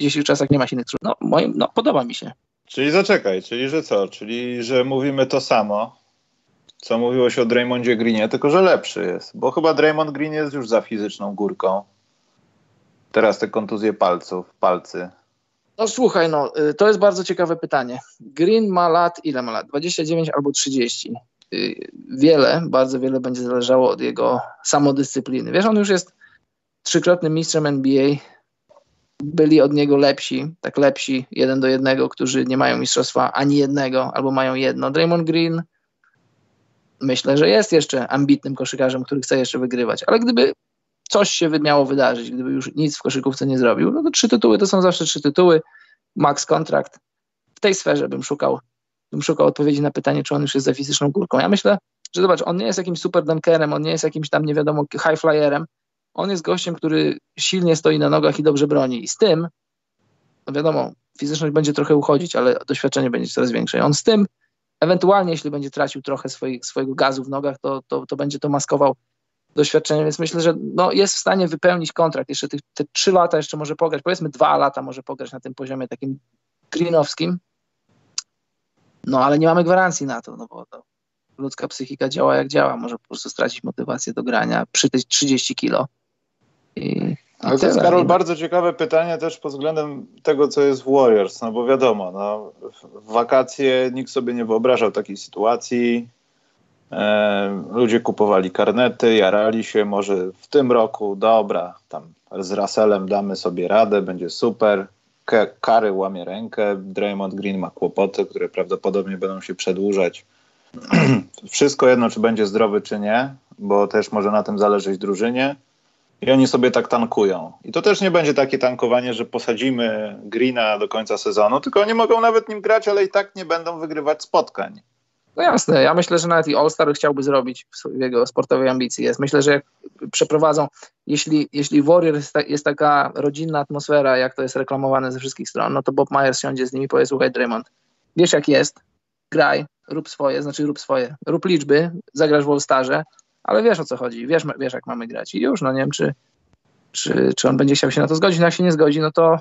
w czasach nie ma silnych skrzydłowych. No, moim, no, podoba mi się. Czyli zaczekaj, czyli że co? Czyli że mówimy to samo, co mówiło się o Draymondzie Greenie, tylko że lepszy jest. Bo chyba Draymond Green jest już za fizyczną górką. Teraz te kontuzje palców, palcy. No słuchaj, no, y, to jest bardzo ciekawe pytanie. Green ma lat, ile ma lat? 29 albo 30. Y, wiele, bardzo wiele będzie zależało od jego samodyscypliny. Wiesz, on już jest trzykrotnym mistrzem NBA. Byli od niego lepsi, tak lepsi, jeden do jednego, którzy nie mają mistrzostwa ani jednego, albo mają jedno. Draymond Green myślę, że jest jeszcze ambitnym koszykarzem, który chce jeszcze wygrywać, ale gdyby coś się miało wydarzyć, gdyby już nic w koszykówce nie zrobił, no to trzy tytuły to są zawsze trzy tytuły, max kontrakt. W tej sferze bym szukał, bym szukał odpowiedzi na pytanie, czy on już jest za fizyczną górką. Ja myślę, że zobacz, on nie jest jakimś super dunkerem, on nie jest jakimś tam, nie wiadomo, high flyerem, on jest gościem, który silnie stoi na nogach i dobrze broni. I z tym, no wiadomo, fizyczność będzie trochę uchodzić, ale doświadczenie będzie coraz większe. I on z tym, ewentualnie jeśli będzie tracił trochę swoich, swojego gazu w nogach, to, to, to będzie to maskował doświadczeniem, więc myślę, że no, jest w stanie wypełnić kontrakt. Jeszcze tych, te trzy lata jeszcze może pograć, powiedzmy dwa lata może pograć na tym poziomie takim greenowskim. No ale nie mamy gwarancji na to, no bo to ludzka psychika działa jak działa. Może po prostu stracić motywację do grania przy tych 30 kilo. I, ale to jest, Karol, bardzo ciekawe pytanie też pod względem tego, co jest w Warriors, no bo wiadomo, no, w wakacje nikt sobie nie wyobrażał takiej sytuacji, ludzie kupowali karnety, jarali się, może w tym roku, dobra, tam z Russellem damy sobie radę, będzie super. Kary łamie rękę, Draymond Green ma kłopoty, które prawdopodobnie będą się przedłużać. Wszystko jedno, czy będzie zdrowy, czy nie, bo też może na tym zależeć drużynie. I oni sobie tak tankują. I to też nie będzie takie tankowanie, że posadzimy Greena do końca sezonu, tylko oni mogą nawet nim grać, ale i tak nie będą wygrywać spotkań. No jasne, ja myślę, że nawet i All-Star chciałby zrobić w jego sportowej ambicji. Jest. Myślę, że jak przeprowadzą, jeśli, jeśli Warrior jest, ta, jest, taka rodzinna atmosfera, jak to jest reklamowane ze wszystkich stron, no to Bob Myers siądzie z nimi i powie, słuchaj Draymond, wiesz jak jest, graj, rób swoje, znaczy rób swoje, rób liczby, zagrasz w All-Starze, ale wiesz o co chodzi, wiesz, wiesz jak mamy grać i już, no nie wiem, czy, czy, czy on będzie chciał się na to zgodzić, no jak się nie zgodzi, no to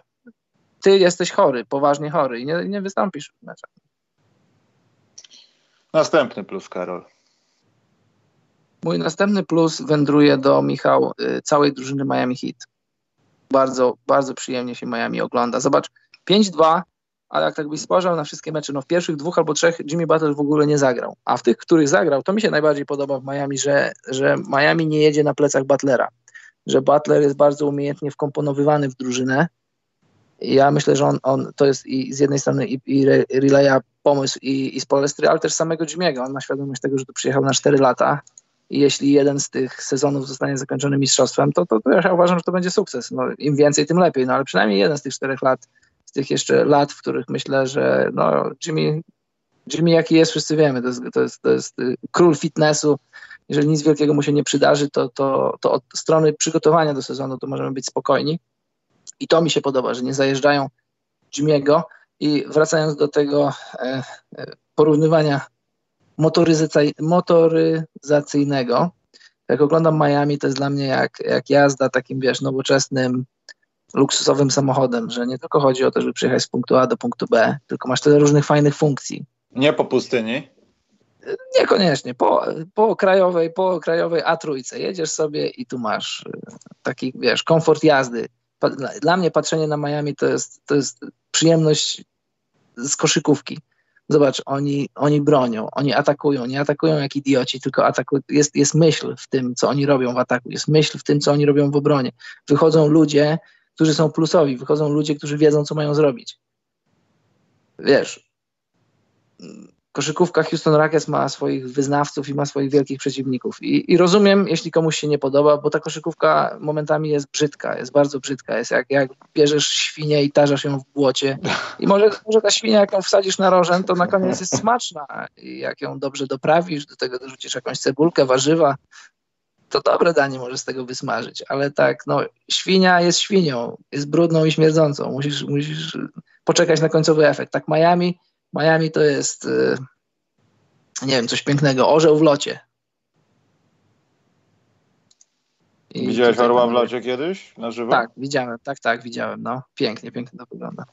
ty jesteś chory, poważnie chory i nie, nie wystąpisz w meczach. Następny plus, Karol. Mój następny plus wędruje do Michał y, całej drużyny Miami Heat. Bardzo, bardzo przyjemnie się Miami ogląda. Zobacz, 5-2, ale jak tak byś spojrzał na wszystkie mecze, no w pierwszych dwóch albo trzech Jimmy Butler w ogóle nie zagrał, a w tych, których zagrał, to mi się najbardziej podoba w Miami, że, że Miami nie jedzie na plecach Butlera, że Butler jest bardzo umiejętnie wkomponowywany w drużynę, ja myślę, że on, on to jest i z jednej strony i, i pomysł i, i z Polestry, ale też samego Jimmy'ego. On ma świadomość tego, że tu przyjechał na 4 lata i jeśli jeden z tych sezonów zostanie zakończony mistrzostwem, to, to, to ja uważam, że to będzie sukces. No, Im więcej, tym lepiej, no ale przynajmniej jeden z tych czterech lat, z tych jeszcze lat, w których myślę, że no, Jimmy, Jimmy jaki jest, wszyscy wiemy, to jest, to jest, to jest y, król fitnessu. Jeżeli nic wielkiego mu się nie przydarzy, to, to, to od strony przygotowania do sezonu to możemy być spokojni. I to mi się podoba, że nie zajeżdżają Jimmy'ego. I wracając do tego e, e, porównywania motoryzacyjnego, jak oglądam Miami, to jest dla mnie jak, jak jazda takim, wiesz, nowoczesnym, luksusowym samochodem, że nie tylko chodzi o to, żeby przyjechać z punktu A do punktu B, tylko masz tyle różnych fajnych funkcji. Nie po pustyni? Niekoniecznie. Po, po krajowej, po krajowej A trójce jedziesz sobie i tu masz e, taki, wiesz, komfort jazdy dla mnie patrzenie na Miami to jest, to jest przyjemność z koszykówki. Zobacz, oni, oni bronią, oni atakują, nie atakują jak idioci, tylko atakują. Jest, jest myśl w tym, co oni robią w ataku, jest myśl w tym, co oni robią w obronie. Wychodzą ludzie, którzy są plusowi, wychodzą ludzie, którzy wiedzą, co mają zrobić. Wiesz, koszykówka Houston Rockets ma swoich wyznawców i ma swoich wielkich przeciwników. I, I, rozumiem, jeśli komuś się nie podoba, bo ta koszykówka momentami jest brzydka, jest bardzo brzydka. Jest jak, jak bierzesz świnię i tarzasz ją w błocie. I może, może ta świnia, jak ją wsadzisz na rożen, to na koniec jest smaczna. I jak ją dobrze doprawisz, do tego dorzucisz jakąś cebulkę, warzywa, to dobre danie może z tego wysmażyć. Ale tak, no, świnia jest świnią, jest brudną i śmierdzącą. Musisz, musisz poczekać na końcowy efekt. Tak Miami Miami to jest, y, nie wiem, coś pięknego. Orzeł w locie. I Widziałeś orła w locie kiedyś na żywo? Tak, widziałem, tak, tak, widziałem. No, pięknie, pięknie to wygląda.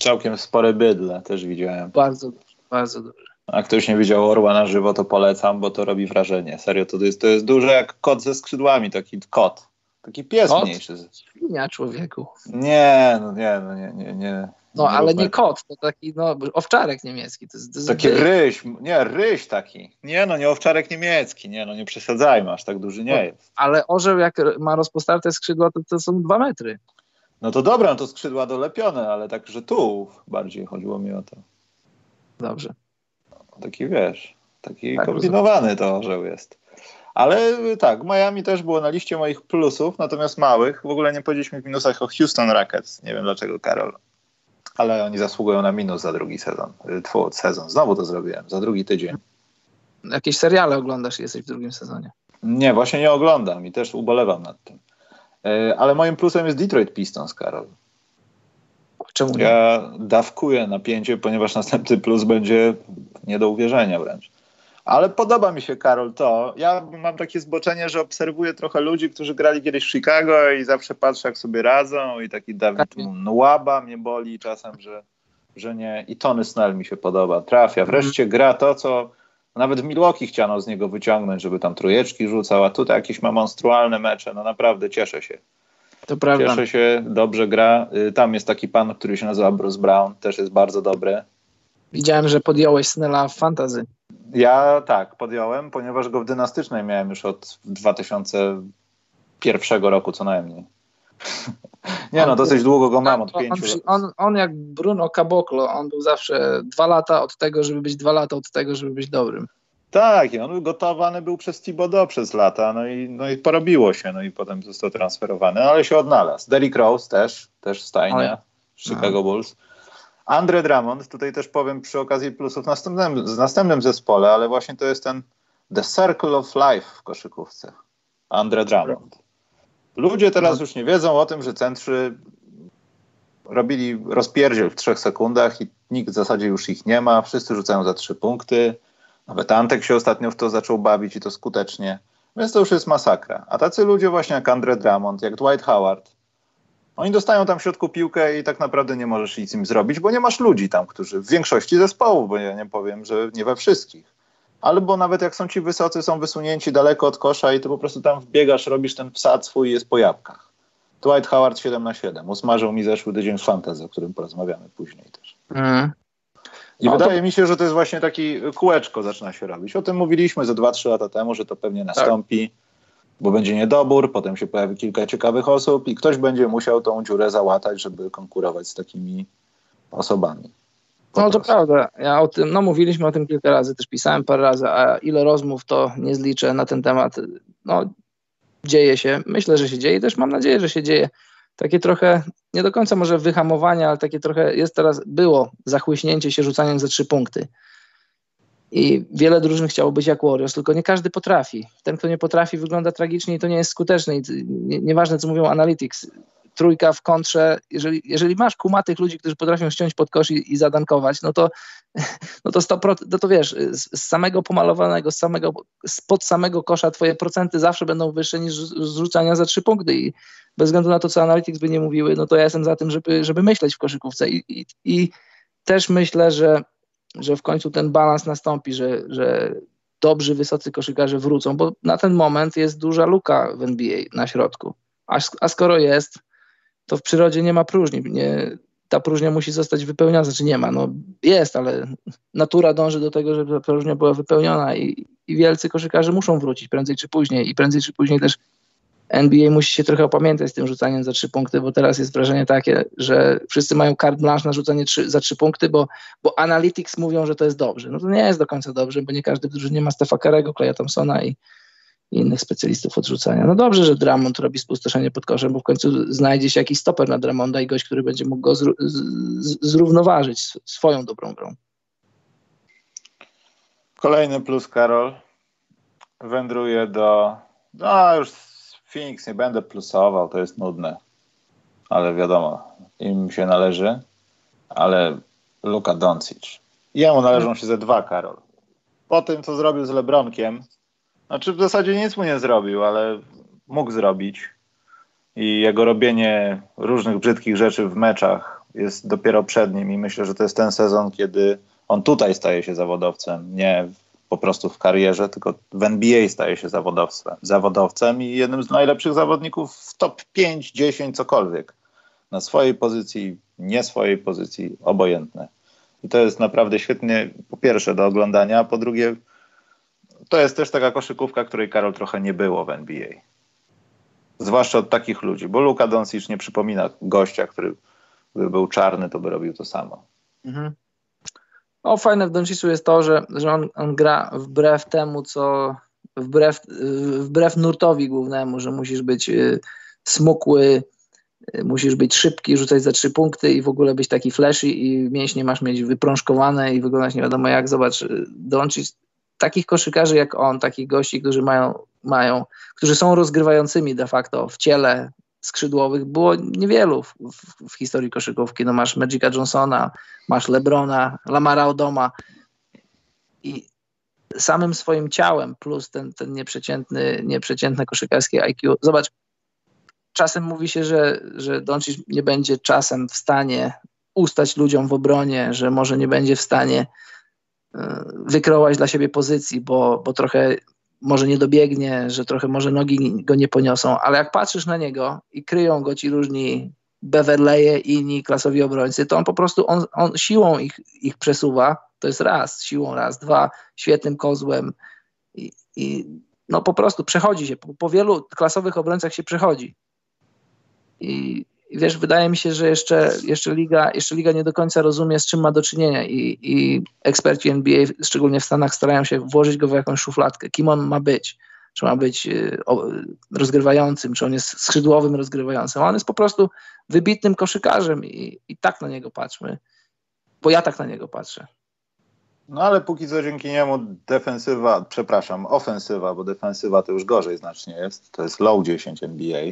Całkiem spore bydle też widziałem. Bardzo duże, bardzo duże. A ktoś nie widział orła na żywo, to polecam, bo to robi wrażenie. Serio, to jest, to jest duże jak kot ze skrzydłami, taki kot. Taki pies Kot? mniejszy. Świnia człowieku. Nie, no nie, no nie, nie, nie. No ale nie kot, to taki no, owczarek niemiecki. To jest, to jest Taki ryś, nie, ryś taki. Nie no, nie owczarek niemiecki, nie no, nie przesadzajmy, aż tak duży nie jest. Ale orzeł jak ma rozpostarte skrzydła, to, to są dwa metry. No to dobra, no to skrzydła dolepione, ale tak, że tu bardziej chodziło mi o to. Dobrze. Taki wiesz, taki Tak, kombinowany to orzeł jest. Ale y, tak, Miami też było na liście moich plusów, natomiast małych. W ogóle nie powiedzieliśmy w minusach o Houston Rockets. Nie wiem dlaczego, Karol. Ale oni zasługują na minus za drugi sezon. Y, Tfu, sezon. Znowu to zrobiłem. Za drugi tydzień. Jakieś seriale oglądasz jesteś w drugim sezonie. Nie, właśnie nie oglądam i też ubolewam nad tym. Y, Ale moim plusem jest Detroit Pistons, Karol. Czemu nie? Ja dawkuję napięcie, ponieważ następny plus będzie nie do uwierzenia wręcz. Ale podoba mi się, Karol, to. Ja mam takie zboczenie, że obserwuję trochę ludzi, którzy grali kiedyś w Chicago i zawsze patrzę, jak sobie radzą. I taki Dawid Tak. Nwaba mnie boli czasem, że, że nie. I Tony Snell mi się podoba. Trafia. Wreszcie gra to, co nawet w Milwaukee chciano z niego wyciągnąć, żeby tam trójeczki rzucał, a tutaj jakieś ma monstrualne mecze. No naprawdę cieszę się. To prawda. Cieszę się, dobrze gra. Y, Tam jest taki pan, który się nazywa Bruce Brown, też jest bardzo dobry. Widziałem, że podjąłeś Snella w fantazy. Ja tak, podjąłem, ponieważ go w dynastycznej miałem już od 2001 roku co najmniej. Nie no, dosyć długo go mam, od on, pięciu on, lat. on, on jak Bruno Caboclo, on był zawsze dwa lata od tego, żeby być dwa lata od tego, żeby być dobrym. Tak, i on gotowany był przez Thibodeau przez lata, no i, no i porobiło się, no i potem został transferowany, no ale się odnalazł. Derrick Rose też, też stajnia. Chicago Bulls. Andre Drummond, tutaj też powiem przy okazji plusów w następnym, z następnym zespole, ale właśnie to jest ten The Circle of Life w koszykówce. Andre Drummond. Ludzie teraz już nie wiedzą o tym, że centrzy robili rozpierdziel w trzech sekundach i nikt w zasadzie już ich nie ma. Wszyscy rzucają za trzy punkty. Nawet Antek się ostatnio w to zaczął bawić i to skutecznie. Więc to już jest masakra. A tacy ludzie właśnie jak Andre Drummond, jak Dwight Howard, oni dostają tam w środku piłkę i tak naprawdę nie możesz nic im zrobić, bo nie masz ludzi tam, którzy w większości zespołów, bo ja nie powiem, że nie we wszystkich. Albo nawet jak są ci wysocy, są wysunięci daleko od kosza i ty po prostu tam wbiegasz, robisz ten wsad swój i jest po jabłkach. Dwight Howard 7 na 7. Usmażył mi zeszły tydzień fantasy, o którym porozmawiamy później też. Mm. I No to- wydaje mi się, że to jest właśnie taki kółeczko zaczyna się robić. O tym mówiliśmy ze 2-3 lata temu, że to pewnie nastąpi, bo będzie niedobór, potem się pojawi kilka ciekawych osób i ktoś będzie musiał tą dziurę załatać, żeby konkurować z takimi osobami. Po No to prostu. prawda. Ja o tym, no mówiliśmy o tym kilka razy, też pisałem parę razy, a ile rozmów to nie zliczę na ten temat. No dzieje się. Myślę, że się dzieje i też mam nadzieję, że się dzieje. Takie trochę, nie do końca może wyhamowanie, ale takie trochę jest teraz, było zachłyśnięcie się rzucaniem za trzy punkty. I wiele drużyn chciało być jak Warriors, tylko nie każdy potrafi. Ten, kto nie potrafi, wygląda tragicznie i to nie jest skuteczne. I nieważne, co mówią analytics. Trójka w kontrze, jeżeli, jeżeli masz kumatych ludzi, którzy potrafią ściąć pod kosz i, i zadankować, no to, no to 100%, no to wiesz, z, samego pomalowanego, z samego, spod samego kosza twoje procenty zawsze będą wyższe niż z z rzucania za trzy punkty i bez względu na to, co analytics by nie mówiły, no to ja jestem za tym, żeby, żeby myśleć w koszykówce i, i, i też myślę, że, że w końcu ten balans nastąpi, że, że dobrzy, wysocy koszykarze wrócą, bo na ten moment jest duża luka w NBA na środku. A, a skoro jest, to w przyrodzie nie ma próżni. Nie, ta próżnia musi zostać wypełniona, znaczy nie ma, no jest, ale natura dąży do tego, żeby ta próżnia była wypełniona i, i wielcy koszykarze muszą wrócić prędzej czy później i prędzej czy później też NBA musi się trochę opamiętać z tym rzucaniem za trzy punkty, bo teraz jest wrażenie takie, że wszyscy mają carte blanche na rzucanie trzy, za trzy punkty, bo, bo analytics mówią, że to jest dobrze. No to nie jest do końca dobrze, bo nie każdy w drużynie ma Stefa Karego, Kleja Thompsona i, i innych specjalistów od rzucania. No dobrze, że Drummond robi spustoszenie pod koszem, bo w końcu znajdzie się jakiś stoper na Drummonda i gość, który będzie mógł go zró- z, z, zrównoważyć sw- swoją dobrą grą. Kolejny plus, Karol. Wędruje do. No, już Phoenix nie będę plusował, to jest nudne. Ale wiadomo, im się należy. Ale Luka Doncic. Jemu należą się ze dwa, Karol. Po tym, co zrobił z Lebronkiem, znaczy w zasadzie nic mu nie zrobił, ale mógł zrobić. I jego robienie różnych brzydkich rzeczy w meczach jest dopiero przed nim i myślę, że to jest ten sezon, kiedy on tutaj staje się zawodowcem, nie po prostu w karierze, tylko w NBA staje się zawodowcem, zawodowcem i jednym z najlepszych zawodników w top 5, 10, cokolwiek. Na swojej pozycji, nie swojej pozycji, obojętne. I to jest naprawdę świetnie, po pierwsze, do oglądania, a po drugie, to jest też taka koszykówka, której Karol trochę nie było w NBA. Zwłaszcza od takich ludzi, bo Luka Doncic nie przypomina gościa, który by był czarny, to by robił to samo. Mhm. O, fajne w Donciczu jest to, że, że on, on gra wbrew temu, co wbrew, wbrew nurtowi głównemu, że musisz być y, smukły, y, musisz być szybki, rzucać za trzy punkty i w ogóle być taki flashy i mięśnie masz mieć wyprążkowane i wyglądać nie wiadomo jak. Zobacz, y, Doncic, takich koszykarzy jak on, takich gości, którzy mają, mają, którzy są rozgrywającymi de facto w ciele, skrzydłowych było niewielu w, w, w, historii koszykówki. No masz Magica Johnsona, masz Lebrona, Lamara Odoma i samym swoim ciałem plus ten, ten nieprzeciętny, nieprzeciętne koszykarskie IQ. Zobacz, czasem mówi się, że, że Doncic nie będzie czasem w stanie ustać ludziom w obronie, że może nie będzie w stanie e, wykrołać dla siebie pozycji, bo, bo trochę może nie dobiegnie, że trochę może nogi go nie poniosą, ale jak patrzysz na niego i kryją go ci różni Beverleye i inni klasowi obrońcy, to on po prostu on, on siłą ich, ich przesuwa, to jest raz, siłą raz, dwa, świetnym kozłem i, i no po prostu przechodzi się, po, po wielu klasowych obrońcach się przechodzi. I, i wiesz, wydaje mi się, że jeszcze, jeszcze, liga, jeszcze liga nie do końca rozumie, z czym ma do czynienia i, i eksperci NBA, szczególnie w Stanach, starają się włożyć go w jakąś szufladkę. Kim on ma być? Czy ma być y, rozgrywającym, czy on jest skrzydłowym rozgrywającym? On jest po prostu wybitnym koszykarzem i, i tak na niego patrzmy, bo ja tak na niego patrzę. No ale póki co dzięki niemu defensywa, przepraszam, ofensywa, bo defensywa to już gorzej znacznie jest, to jest low 10 NBA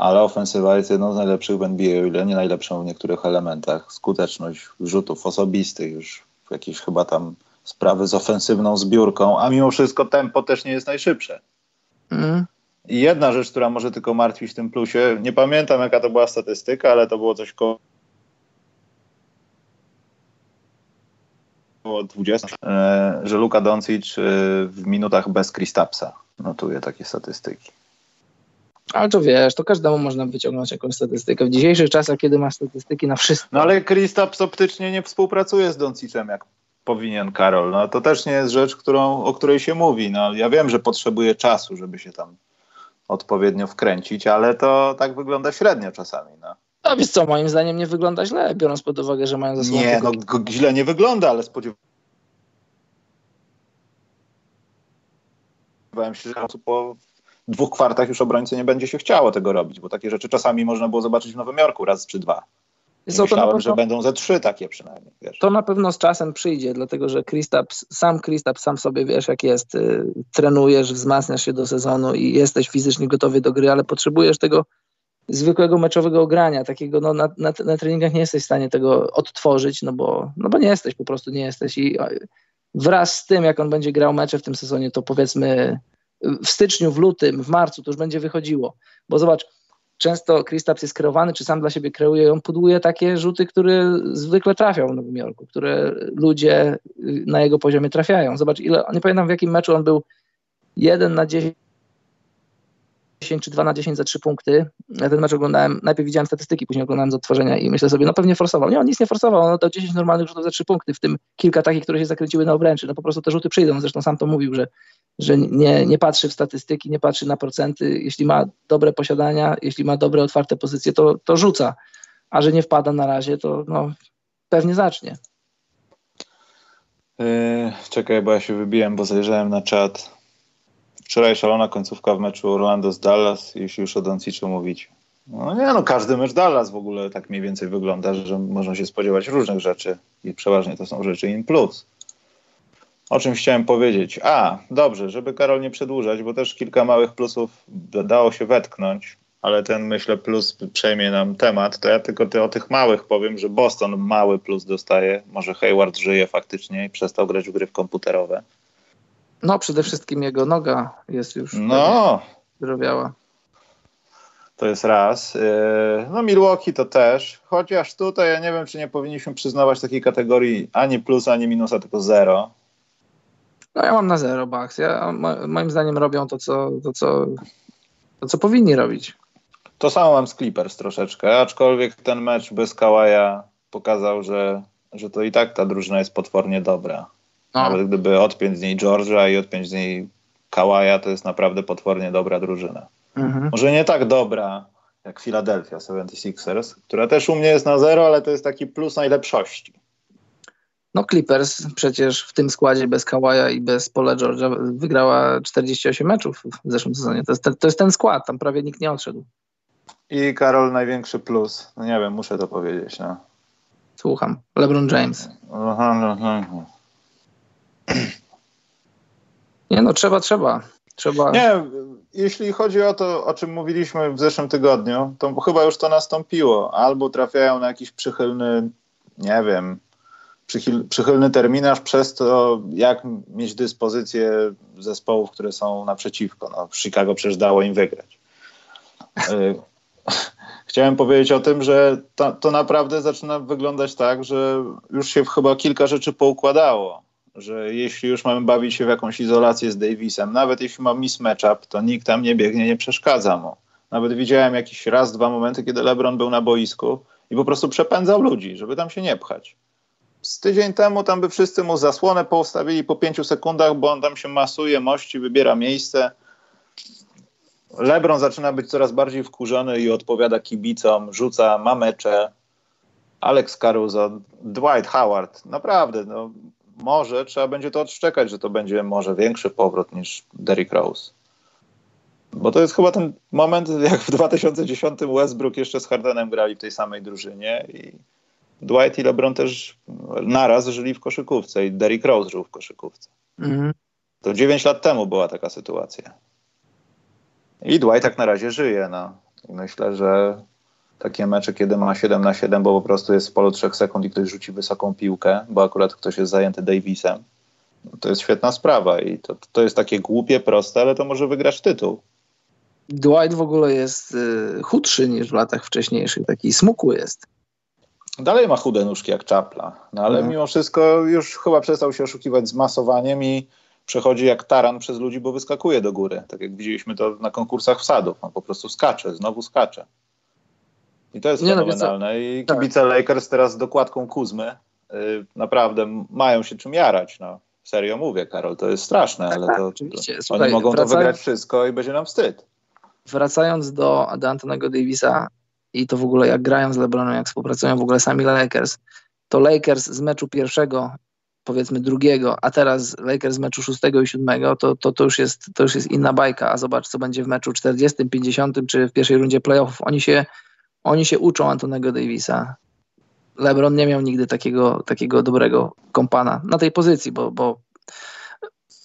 ale ofensywa jest jedną z najlepszych w NBA, o ile nie najlepszą w niektórych elementach. Skuteczność rzutów osobistych, już jakieś chyba tam sprawy z ofensywną zbiórką, a mimo wszystko tempo też nie jest najszybsze. Mm. I jedna rzecz, która może tylko martwić w tym plusie, nie pamiętam jaka to była statystyka, ale to było coś koło 20, e, że Luka Doncic e, w minutach bez Kristapsa notuje takie statystyki. Ale to wiesz, to każdemu można wyciągnąć jakąś statystykę. W dzisiejszych czasach, kiedy masz statystyki na wszystko. No ale Kristaps optycznie nie współpracuje z Doncicem jak powinien Karol. No to też nie jest rzecz, którą, o której się mówi. No, ja wiem, że potrzebuje czasu, żeby się tam odpowiednio wkręcić, ale to tak wygląda średnio czasami. No. A wiesz co, moim zdaniem nie wygląda źle, biorąc pod uwagę, że mają ze sobą... Nie, no źle nie wygląda, ale spodziewałem się, że po dwóch kwartach już obrońcy nie będzie się chciało tego robić, bo takie rzeczy czasami można było zobaczyć w Nowym Jorku raz czy dwa. Myślałem, pewno, że będą ze trzy takie przynajmniej. Wiesz. To na pewno z czasem przyjdzie, dlatego że Kristaps, sam Kristaps sam sobie wiesz jak jest, y, trenujesz, wzmacniasz się do sezonu i jesteś fizycznie gotowy do gry, ale potrzebujesz tego zwykłego meczowego grania, takiego no, na, na, na treningach nie jesteś w stanie tego odtworzyć, no bo, no bo nie jesteś, po prostu nie jesteś i wraz z tym, jak on będzie grał mecze w tym sezonie, to powiedzmy w styczniu, w lutym, w marcu to już będzie wychodziło. Bo zobacz, często Kristaps jest kreowany, czy sam dla siebie kreuje i on takie rzuty, które zwykle trafią w Nowym Jorku, które ludzie na jego poziomie trafiają. Zobacz, ile, nie pamiętam w jakim meczu on był 1 na 10 10 czy 2 na 10 za 3 punkty. Ja ten mecz oglądałem, najpierw widziałem statystyki, później oglądałem z odtworzenia i myślę sobie, no pewnie forsował. Nie, on nic nie forsował, on dał 10 normalnych rzutów za 3 punkty, w tym kilka takich, które się zakręciły na obręczy. No po prostu te rzuty przyjdą, zresztą sam to mówił, że, że nie, nie patrzy w statystyki, nie patrzy na procenty. Jeśli ma dobre posiadania, jeśli ma dobre otwarte pozycje, to, to rzuca, a że nie wpada na razie, to no, pewnie zacznie. Yy, czekaj, bo ja się wybiłem, bo zajrzałem na czat. Wczoraj szalona końcówka w meczu Orlando z Dallas, jeśli już o Donciczu mówić. No nie, no każdy mecz Dallas w ogóle tak mniej więcej wygląda, że można się spodziewać różnych rzeczy i przeważnie to są rzeczy in plus. O czym chciałem powiedzieć? A, dobrze, żeby Karol nie przedłużać, bo też kilka małych plusów dało się wetknąć, ale ten myślę plus przejmie nam temat, to ja tylko ty, o tych małych powiem, że Boston mały plus dostaje, może Hayward żyje faktycznie i przestał grać w gry komputerowe. No, przede wszystkim jego noga jest już no. zdrowiała. To jest raz. Yy, no Milwaukee to też, chociaż tutaj ja nie wiem, czy nie powinniśmy przyznawać takiej kategorii ani plus, ani minusa, tylko zero. No ja mam na zero Bucks. Ja, moim zdaniem robią to co, to, co, to, co powinni robić. To samo mam z Clippers troszeczkę, aczkolwiek ten mecz bez Kałaja pokazał, że, że to i tak ta drużyna jest potwornie dobra. No. Nawet gdyby odpiąć z niej George'a i odpiąć z niej Kałaja, to jest naprawdę potwornie dobra drużyna. Mhm. Może nie tak dobra jak Philadelphia 76ers, która też u mnie jest na zero, ale to jest taki plus najlepszości. No Clippers przecież w tym składzie bez Kawaja i bez Paula George'a wygrała 48 meczów w zeszłym sezonie. To jest, to jest ten skład, tam prawie nikt nie odszedł. I Karol największy plus. No nie wiem, muszę to powiedzieć. No. Słucham. LeBron James. Aha, no, no, no. Nie no, trzeba, trzeba. trzeba. Nie, jeśli chodzi o to, o czym mówiliśmy w zeszłym tygodniu, to chyba już to nastąpiło. Albo trafiają na jakiś przychylny, nie wiem, przychylny terminarz przez to, jak mieć dyspozycję zespołów, które są naprzeciwko. No, Chicago przecież dało im wygrać. Y, chciałem powiedzieć o tym, że to, to, naprawdę zaczyna wyglądać tak, że już się chyba kilka rzeczy poukładało. Że jeśli już mamy bawić się w jakąś izolację z Davisem, nawet jeśli ma mismatchup, to nikt tam nie biegnie, nie przeszkadza mu. Nawet widziałem jakiś raz, dwa momenty, kiedy LeBron był na boisku i po prostu przepędzał ludzi, żeby tam się nie pchać z tydzień temu tam by wszyscy mu zasłonę postawili po pięciu sekundach, bo on tam się masuje, mości, wybiera miejsce. LeBron zaczyna być coraz bardziej wkurzony i odpowiada kibicom, rzuca, ma mecze. Alex Caruso, Dwight Howard, naprawdę, no, może trzeba będzie to odszczekać, że to będzie może większy powrót niż Derrick Rose. Bo to jest chyba ten moment, jak w 2010 Westbrook jeszcze z Hardenem grali w tej samej drużynie i Dwight i LeBron też naraz żyli w koszykówce i Derrick Rose żył w koszykówce. Mhm. To 9 lat temu była taka sytuacja. I Dwight tak na razie żyje. No. I myślę, że takie mecze, kiedy ma 7 na 7, bo po prostu jest w polu 3 sekund i ktoś rzuci wysoką piłkę, bo akurat ktoś jest zajęty Davisem, to jest świetna sprawa i to, to jest takie głupie, proste, ale to może wygrać tytuł. Dwight w ogóle jest y, chudszy niż w latach wcześniejszych, taki smukły jest. Dalej ma chude nóżki jak czapla, no ale mhm. mimo wszystko już chyba przestał się oszukiwać z masowaniem i przechodzi jak taran przez ludzi, bo wyskakuje do góry. Tak jak widzieliśmy to na konkursach wsadów. On po prostu skacze, znowu skacze. I to jest Nie no, fenomenalne. No, I tak. kibice tak. Lakers teraz z dokładką Kuzmy yy, naprawdę mają się czym jarać. No. Serio mówię, Karol, to jest straszne, tak, ale tak, to, to Słuchaj, oni mogą wracając, to wygrać wszystko i będzie nam wstyd. Wracając do, do Antonego Davisa, i to w ogóle jak grają z LeBronem, jak współpracują w ogóle sami Lakers, to Lakers z meczu pierwszego, powiedzmy drugiego, a teraz Lakers z meczu szóstego i siódmego, to, to, to, już jest, to już jest inna bajka, a zobacz, co będzie w meczu 40, 50 czy w pierwszej rundzie playoffów. Oni się, oni się uczą Antonego Davisa. LeBron nie miał nigdy takiego, takiego dobrego kompana na tej pozycji, bo, bo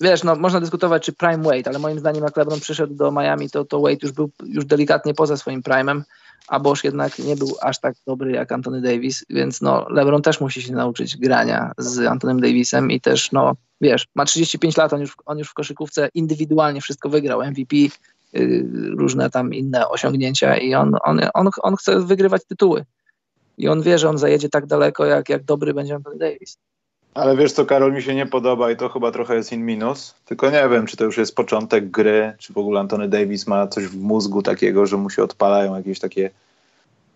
wiesz, no, można dyskutować, czy prime Wade, ale moim zdaniem jak LeBron przyszedł do Miami, to, to Wade już był już delikatnie poza swoim prime'em a Bosch jednak nie był aż tak dobry jak Antony Davis, więc no LeBron też musi się nauczyć grania z Antonym Davisem i też no wiesz, ma 35 lat, on już, on już w koszykówce indywidualnie wszystko wygrał, MVP, różne tam inne osiągnięcia i on, on, on, on chce wygrywać tytuły i on wie, że on zajedzie tak daleko, jak, jak dobry będzie Antony Davis. Ale wiesz co, Karol, mi się nie podoba i to chyba trochę jest in minus. Tylko nie wiem, czy to już jest początek gry, czy w ogóle Antony Davis ma coś w mózgu takiego, że mu się odpalają jakieś takie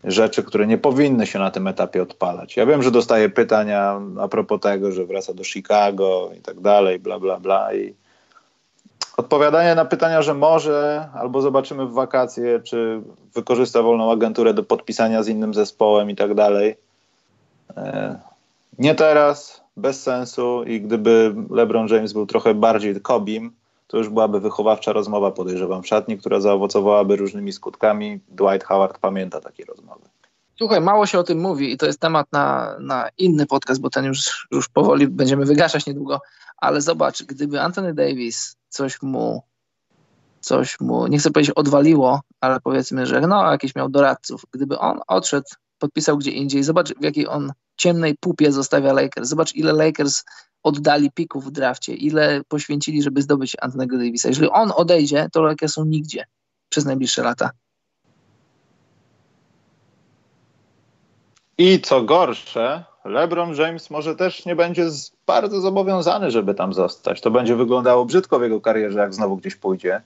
rzeczy, które nie powinny się na tym etapie odpalać. Ja wiem, że dostaję pytania a propos tego, że wraca do Chicago i tak dalej, bla, bla, bla. I odpowiadanie na pytania, że może, albo zobaczymy w wakacje, czy wykorzysta wolną agenturę do podpisania z innym zespołem i tak dalej. E, nie teraz, bez sensu i gdyby LeBron James był trochę bardziej kobim, to już byłaby wychowawcza rozmowa, podejrzewam, w szatni, która zaowocowałaby różnymi skutkami. Dwight Howard pamięta takie rozmowy. Słuchaj, mało się o tym mówi i to jest temat na, na inny podcast, bo ten już, już powoli będziemy wygaszać niedługo, ale zobacz, gdyby Anthony Davis coś mu, coś mu, nie chcę powiedzieć odwaliło, ale powiedzmy, że no, jakiś miał doradców. Gdyby on odszedł, podpisał gdzie indziej, zobacz w jakiej on ciemnej pupie zostawia Lakers. Zobacz ile Lakers oddali pików w drafcie, ile poświęcili, żeby zdobyć Antonego Davisa. Jeżeli on odejdzie, to Lakers są nigdzie przez najbliższe lata. I co gorsze, LeBron James może też nie będzie bardzo zobowiązany, żeby tam zostać. To będzie wyglądało brzydko w jego karierze, jak znowu gdzieś pójdzie,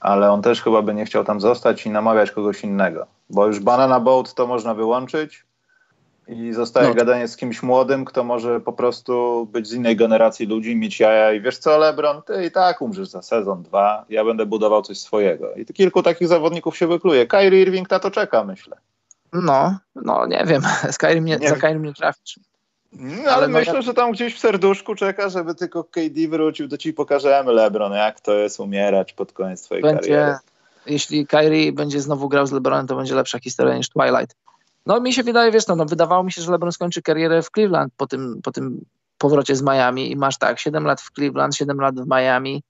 ale on też chyba by nie chciał tam zostać i namawiać kogoś innego, bo już Banana Boat to można wyłączyć i zostaje no. gadanie z kimś młodym, kto może po prostu być z innej generacji ludzi, mieć jaja i wiesz co, LeBron, ty i tak umrzesz za sezon, dwa, ja będę budował coś swojego. I kilku takich zawodników się wykluje. Kyrie Irving na to czeka, myślę. No, no nie wiem, Skyrim nie, nie za Skyrim nie trafisz. No, ale, ale no myślę, że tam gdzieś w serduszku czeka, żeby tylko KD wrócił, to ci pokażemy LeBron, jak to jest umierać pod koniec twojej będzie, kariery. Jeśli Kyrie będzie znowu grał z LeBronem, to będzie lepsza historia niż Twilight. No mi się wydaje, wiesz, no, no wydawało mi się, że LeBron skończy karierę w Cleveland po tym, po tym powrocie z Miami i masz tak, 7 lat w Cleveland, 7 lat w Miami,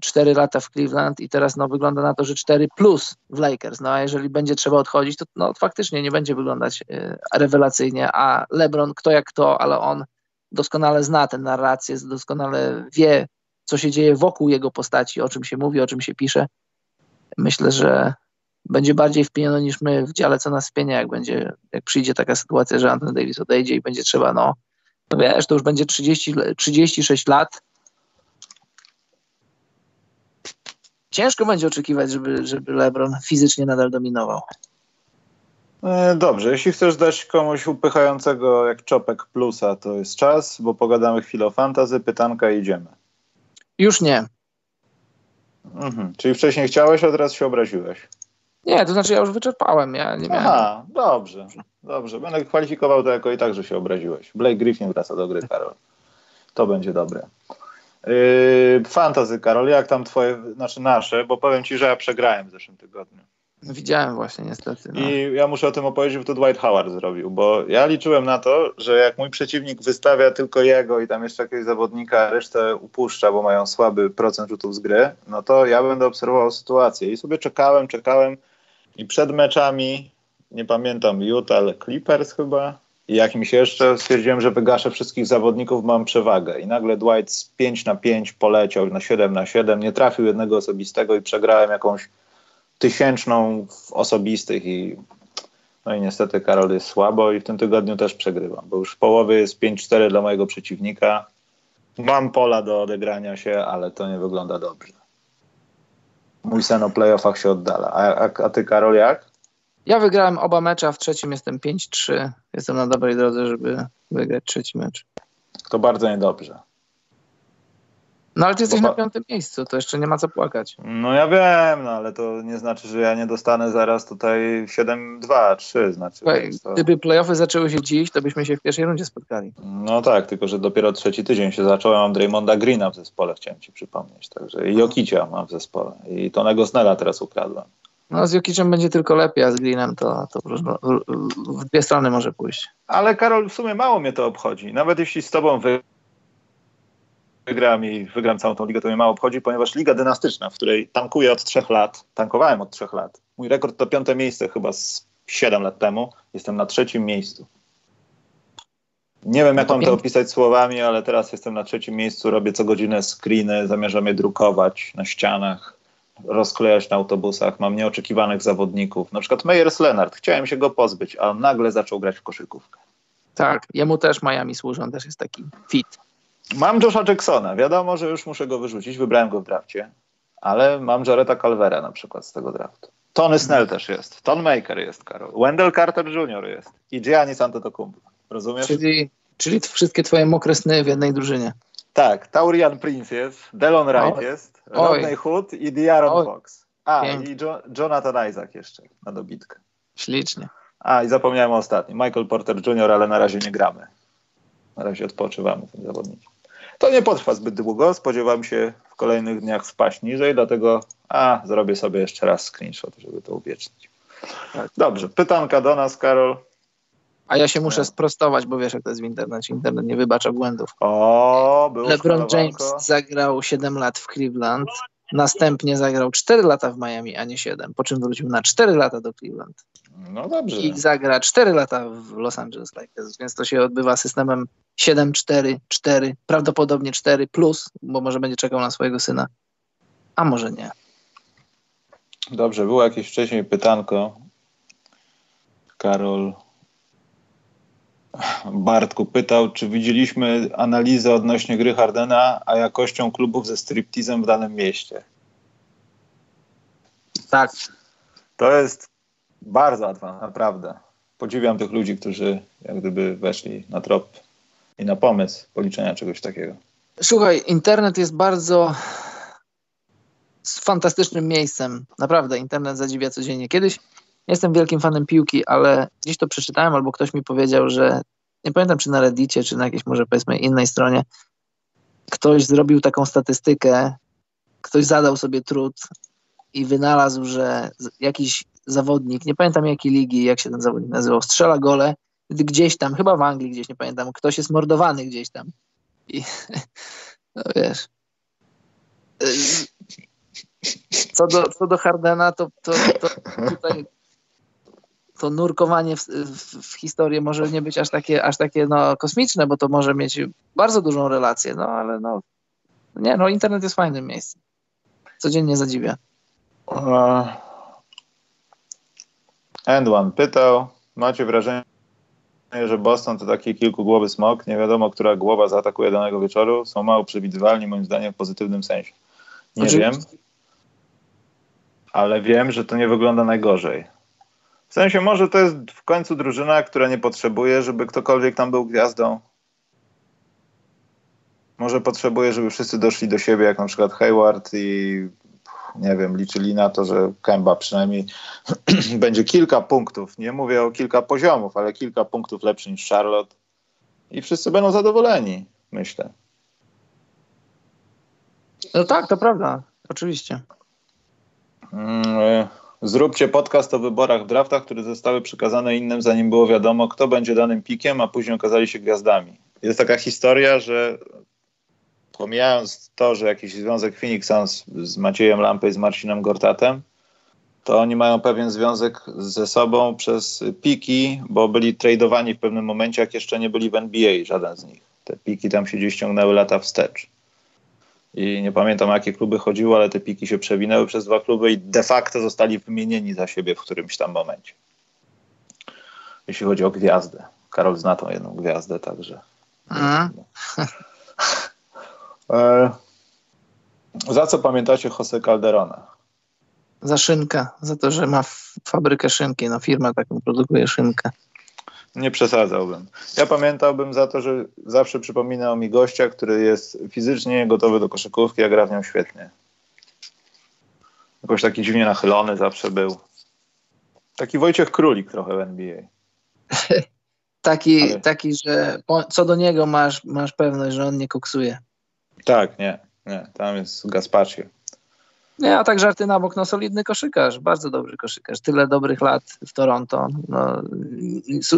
4 lata w Cleveland i teraz no, wygląda na to, że 4 plus w Lakers. No a jeżeli będzie trzeba odchodzić, to no, faktycznie nie będzie wyglądać y, rewelacyjnie, a LeBron, kto jak kto, ale on doskonale zna tę narrację, doskonale wie, co się dzieje wokół jego postaci, o czym się mówi, o czym się pisze. Myślę, że będzie bardziej wpieniony niż my w dziale, co nas wpienia, jak będzie, jak przyjdzie taka sytuacja, że Anthony Davis odejdzie i będzie trzeba, no, no wiesz, to już będzie 30, 36 lat, ciężko będzie oczekiwać, żeby, żeby LeBron fizycznie nadal dominował. E, dobrze, jeśli chcesz dać komuś upychającego jak czopek plusa, to jest czas, bo pogadamy chwilę o fantazy, pytanka i idziemy. Już nie. Mhm. Czyli wcześniej chciałeś, a teraz się obraziłeś. Nie, to znaczy ja już wyczerpałem. Ja nie miałem... Aha, dobrze, dobrze. Będę kwalifikował to jako i tak, że się obraziłeś. Blake Griffin wraca do gry, Karol. To będzie dobre. Yy, fantazy, Karol, jak tam twoje, znaczy nasze, bo powiem ci, że ja przegrałem w zeszłym tygodniu. Widziałem właśnie, niestety. No. I ja muszę o tym opowiedzieć, bo to Dwight Howard zrobił, bo ja liczyłem na to, że jak mój przeciwnik wystawia tylko jego i tam jeszcze jakiegoś zawodnika, resztę upuszcza, bo mają słaby procent rzutów z gry, no to ja będę obserwował sytuację. I sobie czekałem, czekałem i przed meczami, nie pamiętam, Utah, ale Clippers chyba, i jakimś jeszcze stwierdziłem, że wygaszę wszystkich zawodników, mam przewagę. I nagle Dwight z 5 na 5 poleciał na 7 na 7, nie trafił jednego osobistego i przegrałem jakąś tysięczną w osobistych i no i niestety Karol jest słabo i w tym tygodniu też przegrywam, bo już w połowie jest 5-4 dla mojego przeciwnika. Mam pola do odegrania się, ale to nie wygląda dobrze. Mój sen o playoffach się oddala. A, a, a ty Karol jak? Ja wygrałem oba mecze, a w trzecim jestem 5-3. Jestem na dobrej drodze, żeby wygrać trzeci mecz. To bardzo niedobrze. No ale ty jesteś Bo... na piątym miejscu, to jeszcze nie ma co płakać. No ja wiem, no ale to nie znaczy, że ja nie dostanę zaraz tutaj 7-2, 3 znaczy. Słuchaj, to... Gdyby playoffy zaczęły się dziś, to byśmy się w pierwszej rundzie spotkali. No tak, tylko że dopiero trzeci tydzień się zaczął, ja mam Draymonda Greena w zespole, chciałem ci przypomnieć, także i Jokicia mam w zespole i Tonego Snella teraz ukradłem. No z Jokiciem będzie tylko lepiej, a z Greenem to, to w, w dwie strony może pójść. Ale Karol, w sumie mało mnie to obchodzi. Nawet jeśli z tobą wy wygram i wygram całą tą ligę, to mnie mało obchodzi, ponieważ liga dynastyczna, w której tankuję od trzech lat, tankowałem od trzech lat. Mój rekord to piąte miejsce chyba z siedem lat temu. Jestem na trzecim miejscu. Nie wiem, jak no mam to opisać słowami, ale teraz jestem na trzecim miejscu, robię co godzinę screeny, zamierzam je drukować na ścianach rozklejać na autobusach, mam nieoczekiwanych zawodników. Na przykład Meyers Leonard, chciałem się go pozbyć, a nagle zaczął grać w koszykówkę. Tak, jemu też Miami służy, on też jest taki fit. Mam Josha Jacksona, wiadomo, że już muszę go wyrzucić, wybrałem go w drafcie, ale mam Jareta Calvera na przykład z tego draftu. Tony Snell też jest, Ton Maker jest, Karol, Wendell Carter Jr. jest i Giannis Antetokounmpo. Rozumiesz? Czyli, czyli wszystkie twoje mokre sny w jednej drużynie. Tak, Taurian Prince jest, Delon Wright jest, Rodney Hood i Diaron Fox. A, Pięknie. i jo Jonathan Isaac jeszcze na dobitkę. Ślicznie. A, i zapomniałem o ostatnim. Michael Porter Jr., ale na razie nie gramy. Na razie odpoczywamy tym zawodnikiem. To nie potrwa zbyt długo. Spodziewam się w kolejnych dniach spaść niżej, dlatego a, zrobię sobie jeszcze raz screenshot, żeby to uwiecznić. Tak. Dobrze, pytanka do nas, Karol. A ja się muszę sprostować, bo wiesz, jak to jest w internecie. Internet nie wybacza błędów. O, było LeBron James zagrał 7 lat w Cleveland, następnie zagrał 4 lata w Miami, a nie 7, po czym wrócił na 4 lata do Cleveland. No dobrze. I zagra 4 lata w Los Angeles Lakers, więc to się odbywa systemem 7, 4, 4, prawdopodobnie 4 plus, bo może będzie czekał na swojego syna, a może nie. Dobrze, było jakieś wcześniej pytanko. Karol Bartku pytał, czy widzieliśmy analizę odnośnie gry Hardena, a jakością klubów ze striptizem w danym mieście. Tak. To jest bardzo łatwe, naprawdę. Podziwiam tych ludzi, którzy jak gdyby weszli na trop i na pomysł policzenia czegoś takiego. Słuchaj, internet jest bardzo fantastycznym miejscem. Naprawdę, internet zadziwia codziennie. Kiedyś jestem wielkim fanem piłki, ale gdzieś to przeczytałem albo ktoś mi powiedział, że nie pamiętam czy na Reddicie, czy na jakiejś może powiedzmy innej stronie, ktoś zrobił taką statystykę, ktoś zadał sobie trud i wynalazł, że jakiś zawodnik, nie pamiętam jakiej ligi, jak się ten zawodnik nazywał, strzela gole, gdy gdzieś tam, chyba w Anglii gdzieś, nie pamiętam, ktoś jest mordowany gdzieś tam. I no wiesz. Co do, co do Hardena, to, to, to tutaj to nurkowanie w, w, w historię może nie być aż takie, aż takie no, kosmiczne, bo to może mieć bardzo dużą relację, no ale no nie, no internet jest fajnym miejscem. Codziennie zadziwia. End one pytał, macie wrażenie, że Boston to taki kilkugłowy smok, nie wiadomo, która głowa zaatakuje danego wieczoru, są mało przewidywalni moim zdaniem w pozytywnym sensie. Nie Oczywiście. wiem, ale wiem, że to nie wygląda najgorzej. W sensie może to jest w końcu drużyna, która nie potrzebuje, żeby ktokolwiek tam był gwiazdą. Może potrzebuje, żeby wszyscy doszli do siebie, jak na przykład Hayward i nie wiem, liczyli na to, że Kemba przynajmniej będzie kilka punktów. Nie mówię o kilka poziomów, ale kilka punktów lepszy niż Charlotte. I wszyscy będą zadowoleni, myślę. No tak, to prawda. Oczywiście. Mm, e, zróbcie podcast o wyborach w draftach, które zostały przekazane innym, zanim było wiadomo, kto będzie danym pikiem, a później okazali się gwiazdami. Jest taka historia, że pomijając to, że jakiś związek Phoenix Suns z Maciejem Lampy i z Marcinem Gortatem, to oni mają pewien związek ze sobą przez piki, bo byli tradowani w pewnym momencie, jak jeszcze nie byli w NBA, żaden z nich. Te piki tam się gdzieś ciągnęły lata wstecz. I nie pamiętam, o jakie kluby chodziło, ale te piki się przewinęły przez dwa kluby i de facto zostali wymienieni za siebie w którymś tam momencie. Jeśli chodzi o gwiazdę. Karol zna tą jedną gwiazdę, także. Mhm. E, za co pamiętacie Jose Calderona? Za szynkę, za to, że ma fabrykę szynki, no firma taką produkuje szynkę. Nie przesadzałbym. Ja pamiętałbym za to, że zawsze przypominał mi gościa, który jest fizycznie gotowy do koszykówki, a gra w nią świetnie. Jakoś taki dziwnie nachylony zawsze był. Taki Wojciech Królik trochę w NBA. taki, Ale... taki, że co do niego masz, masz pewność, że on nie koksuje. Tak, nie, nie. Tam jest Gaspacio. Nie, a tak żarty na bok, no solidny koszykarz, bardzo dobry koszykarz. Tyle dobrych lat w Toronto. No,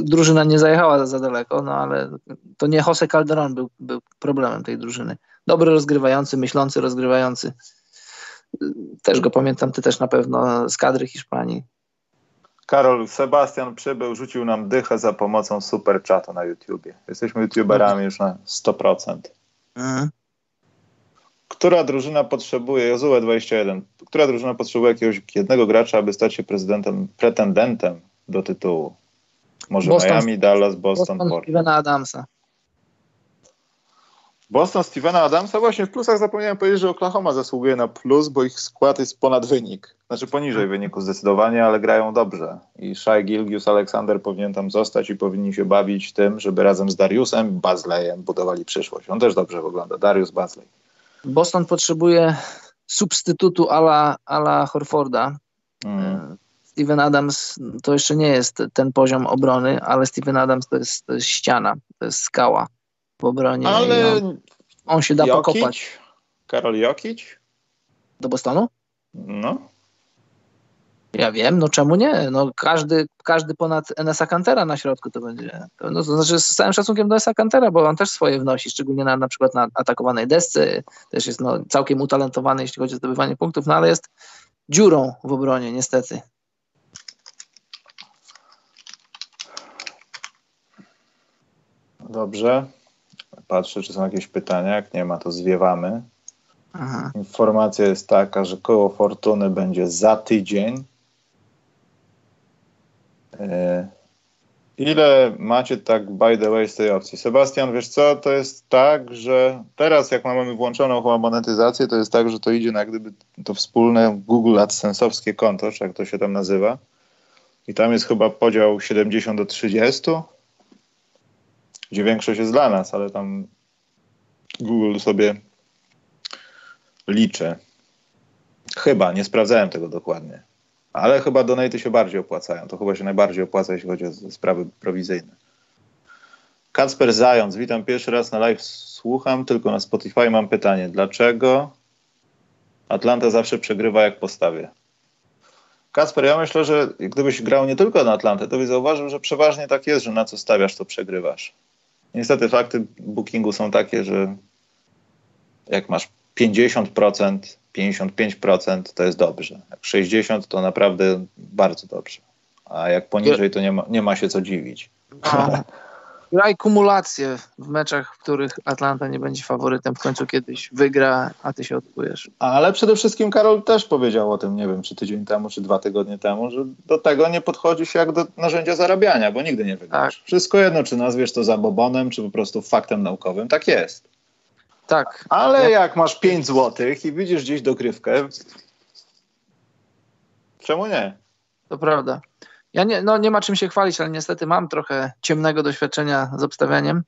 drużyna nie zajechała za daleko, no ale to nie Jose Calderon był, był problemem tej drużyny. Dobry rozgrywający, myślący rozgrywający. Też go pamiętam, ty też na pewno z kadry Hiszpanii. Karol, Sebastian przybył, rzucił nam dychę za pomocą super chatu na YouTubie. Jesteśmy youtuberami już na 100%. Mhm która drużyna potrzebuje, Jozue 21, która drużyna potrzebuje jakiegoś jednego gracza, aby stać się prezydentem, pretendentem do tytułu? Może Boston, Miami, Dallas, Boston, Boston Stevena Adamsa. Boston Stevena Adamsa? Właśnie w plusach zapomniałem powiedzieć, że Oklahoma zasługuje na plus, bo ich skład jest ponad wynik. Znaczy poniżej wyniku zdecydowanie, ale grają dobrze. I Shai Gilgius Alexander powinien tam zostać i powinni się bawić tym, żeby razem z Dariusem Bazleyem budowali przyszłość. On też dobrze wygląda. Darius Bazley. Boston potrzebuje substytutu ala, ala Horforda. Mm. Steven Adams to jeszcze nie jest ten poziom obrony, ale Steven Adams to jest, to jest ściana, to jest skała w obronie. Ale on, on, się da Jokic? pokopać. Karol Jokic? Do Bostonu? No. Ja wiem, no czemu nie? No każdy, każdy ponad Enesa Cantera na środku to będzie. No, to znaczy z całym szacunkiem do Enesa Cantera, bo on też swoje wnosi, szczególnie na, na przykład na atakowanej desce. Też jest no, całkiem utalentowany, jeśli chodzi o zdobywanie punktów, no ale jest dziurą w obronie, niestety. Dobrze. Patrzę, czy są jakieś pytania. Jak nie ma, to zwiewamy. Aha. Informacja jest taka, że koło fortuny będzie za tydzień. E, Ile macie tak by the way z tej opcji? Sebastian, wiesz co, to jest tak, że teraz jak mamy włączoną chyba monetyzację, to jest tak, że to idzie na gdyby to wspólne Google AdSense'owskie konto, czy jak to się tam nazywa. I tam jest chyba podział 70 do 30, gdzie większość jest dla nas, ale tam Google sobie liczy. Chyba, nie sprawdzałem tego dokładnie. Ale chyba donaty się bardziej opłacają. To chyba się najbardziej opłaca, jeśli chodzi o sprawy prowizyjne. Kacper Zając, witam pierwszy raz na live, słucham, tylko na Spotify mam pytanie. Dlaczego Atlanta zawsze przegrywa jak postawię? Kacper, ja myślę, że gdybyś grał nie tylko na Atlantę, to byś zauważył, że przeważnie tak jest, że na co stawiasz, to przegrywasz. Niestety fakty bookingu są takie, że jak masz 50%, 55% to jest dobrze. Jak 60% to naprawdę bardzo dobrze. A jak poniżej, to nie ma, nie ma się co dziwić. Graj kumulację w meczach, w których Atlanta nie będzie faworytem, w końcu kiedyś wygra, a ty się odkujesz. Ale przede wszystkim Karol też powiedział o tym, nie wiem, czy tydzień temu, czy dwa tygodnie temu, że do tego nie podchodzi się jak do narzędzia zarabiania, bo nigdy nie wygrasz. Tak. Wszystko jedno, czy nazwiesz to zabobonem, czy po prostu faktem naukowym, tak jest. Tak. Ale jak masz 5 zł i widzisz gdzieś dogrywkę, czemu nie? To prawda. Ja nie, no nie ma czym się chwalić, ale niestety mam trochę ciemnego doświadczenia z obstawianiem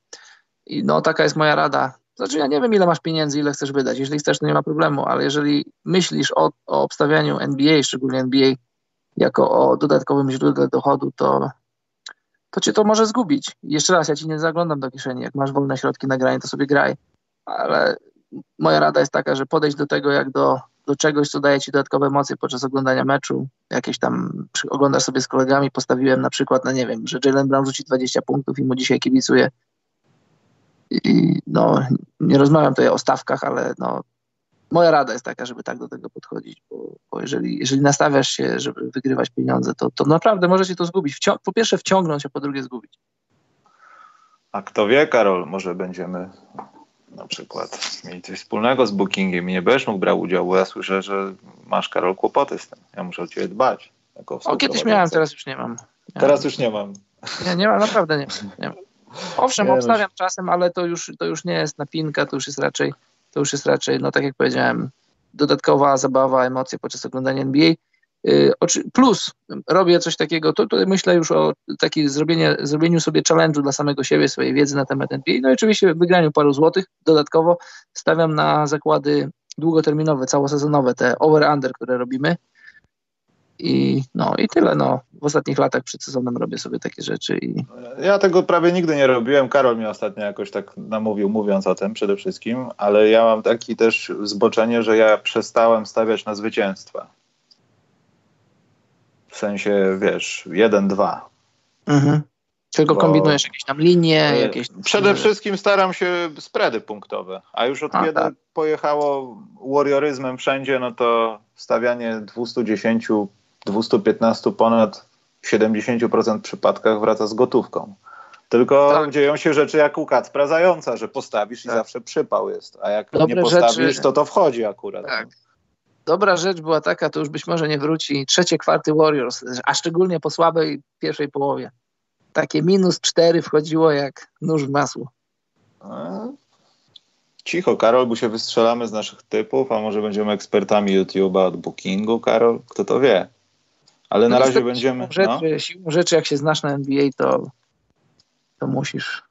i no taka jest moja rada. Znaczy ja nie wiem ile masz pieniędzy, ile chcesz wydać. Jeżeli chcesz, to nie ma problemu, ale jeżeli myślisz o, o obstawianiu NBA, szczególnie NBA, jako o dodatkowym źródle dochodu, to, to cię to może zgubić. jeszcze raz, ja ci nie zaglądam do kieszeni. Jak masz wolne środki na granie, to sobie graj. Ale moja rada jest taka, że podejść do tego jak do do czegoś, co daje ci dodatkowe emocje podczas oglądania meczu. Jakieś tam oglądasz sobie z kolegami, postawiłem na przykład, no nie wiem, że Jalen Brown rzuci 20 punktów i mu dzisiaj kibicuję. I no, nie rozmawiam tutaj o stawkach, ale no, moja rada jest taka, żeby tak do tego podchodzić, bo, bo jeżeli, jeżeli nastawiasz się, żeby wygrywać pieniądze, to, to naprawdę możecie to zgubić. Wcią po pierwsze wciągnąć, a po drugie zgubić. A kto wie, Karol, może będziemy na przykład mieli coś wspólnego z bookingiem i nie będziesz mógł brać udziału, bo ja słyszę, że masz, Karol, kłopoty z tym. Ja muszę o ciebie dbać. O, kiedyś miałem, teraz już nie mam. teraz już nie mam. Nie, nie mam, naprawdę nie, nie mam. Owszem, nie, obstawiam no. czasem, ale to już, to już nie jest napinka, to już jest raczej, to już jest raczej, no tak jak powiedziałem, dodatkowa zabawa, emocje podczas oglądania NBA. Y, plus robię coś takiego, to myślę już o takim zrobieniu sobie challenge'u dla samego siebie, swojej wiedzy na temat NBA, no i oczywiście wygraniu paru złotych. Dodatkowo stawiam na zakłady długoterminowe, całosezonowe, te over-under, które robimy. I, no, I tyle. No. W ostatnich latach przed sezonem robię sobie takie rzeczy. I... Ja tego prawie nigdy nie robiłem. Karol mi ostatnio jakoś tak namówił, mówiąc o tym przede wszystkim, ale ja mam taki też zboczenie, że ja przestałem stawiać na zwycięstwa. W sensie, wiesz, jeden, dwa. Mhm. Tylko Bo... kombinujesz jakieś tam linie, e, jakieś... Przede wszystkim staram się spready punktowe, a już od a, kiedy tak. pojechało warrioryzmem wszędzie, no to stawianie 210, 215 ponad w 70% przypadkach wraca z gotówką. Tylko tak. dzieją się rzeczy jak u Kacpra Zająca, że postawisz tak. i zawsze przypał jest, a jak Dobre nie postawisz, rzeczy... to to wchodzi akurat. Tak dobra rzecz była taka, to już być może nie wróci, trzecie kwarty Warriors, a szczególnie po słabej pierwszej połowie. Takie minus cztery wchodziło jak nóż w masło. Cicho, Karol, bo się wystrzelamy z naszych typów, a może będziemy ekspertami YouTube'a od bookingu, Karol? Kto to wie? Ale na no razie będziemy... Siłą rzeczy, no? siłą rzeczy, jak się znasz na NBA, to, to musisz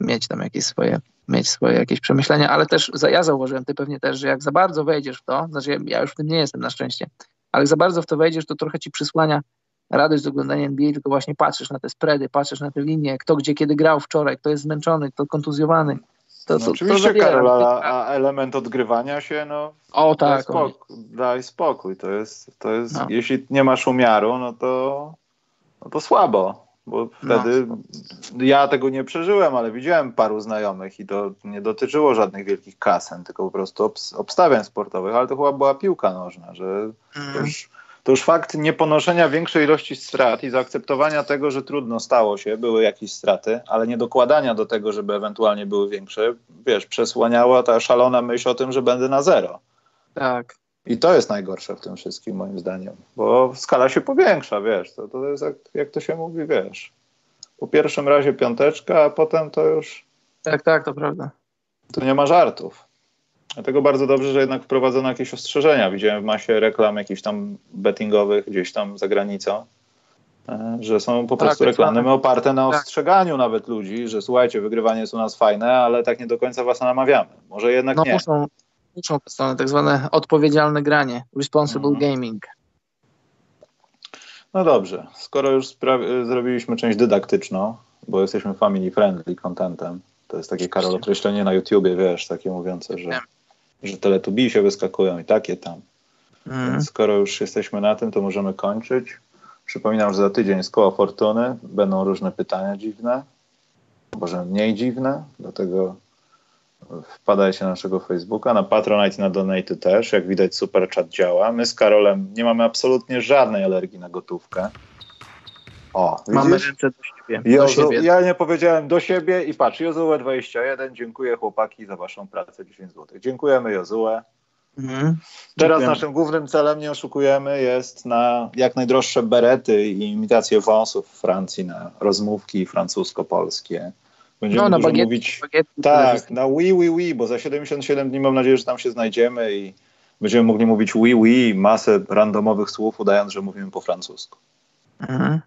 mieć tam jakieś swoje mieć swoje jakieś przemyślenia, ale też ja zauważyłem, ty pewnie też, że jak za bardzo wejdziesz w to, znaczy ja już w tym nie jestem na szczęście, ale jak za bardzo w to wejdziesz, to trochę ci przysłania radość z oglądania NBA, tylko właśnie patrzysz na te spready, patrzysz na te linie, kto gdzie kiedy grał wczoraj, kto jest zmęczony, kto kontuzjowany. To, no to, oczywiście, to Karol, a, a, element odgrywania się, no o, tak, daj, spokój, daj spokój. To jest, to jest no. jeśli nie masz umiaru, no to, no to słabo bo wtedy no. ja tego nie przeżyłem, ale widziałem paru znajomych i to nie dotyczyło żadnych wielkich kasen, tylko po prostu obstawiań sportowych, ale to chyba była piłka nożna, że mm. to, już, to już fakt nieponoszenia większej ilości strat i zaakceptowania tego, że trudno stało się, były jakieś straty, ale nie dokładania do tego, żeby ewentualnie były większe, wiesz, przesłaniała ta szalona myśl o tym, że będę na zero. Tak. I to jest najgorsze w tym wszystkim, moim zdaniem, bo skala się powiększa, wiesz, to, to jest jak, jak to się mówi, wiesz, po pierwszym razie piąteczka, a potem to już... Tak, tak, to prawda. Tu nie ma żartów. Dlatego bardzo dobrze, że jednak wprowadzono jakieś ostrzeżenia. Widziałem w masie reklam jakichś tam bettingowych gdzieś tam za granicą, e, że są po prostu tak, reklamy tak. oparte na tak. ostrzeganiu tak. nawet ludzi, że słuchajcie, wygrywanie jest u nas fajne, ale tak nie do końca was namawiamy. Może jednak no, nie. Muszą, muszą strony tak zwane odpowiedzialne granie, responsible mhm. gaming. No dobrze, skoro już zrobiliśmy część dydaktyczną, bo jesteśmy family friendly contentem, to jest takie Karol określenie na YouTubie, wiesz, takie mówiące, że że się wyskakują i takie tam. Mm. Więc skoro już jesteśmy na tym, to możemy kończyć. Przypominam, że za tydzień z koła fortuny będą różne pytania dziwne, może mniej dziwne, dlatego wpadajcie na naszego Facebooka, na Patronite i na Donate też. Jak widać, super chat działa. My z Karolem nie mamy absolutnie żadnej alergii na gotówkę. O, Mamy ręce do siebie. do siebie. Ja nie powiedziałem do siebie i patrz, Jozue21, dziękuję chłopaki za waszą pracę 10 zł. Dziękujemy Jozue. Mhm. Teraz naszym głównym celem, nie oszukujemy, jest na jak najdroższe berety i imitacje wąsów w Francji na rozmówki francusko-polskie. Będziemy no, na bagiety, mówić bagiety, tak, na oui, oui, oui, bo za 77 dni mam nadzieję, że tam się znajdziemy i będziemy mogli mówić oui, oui, masę randomowych słów, udając, że mówimy po francusku. Mhm.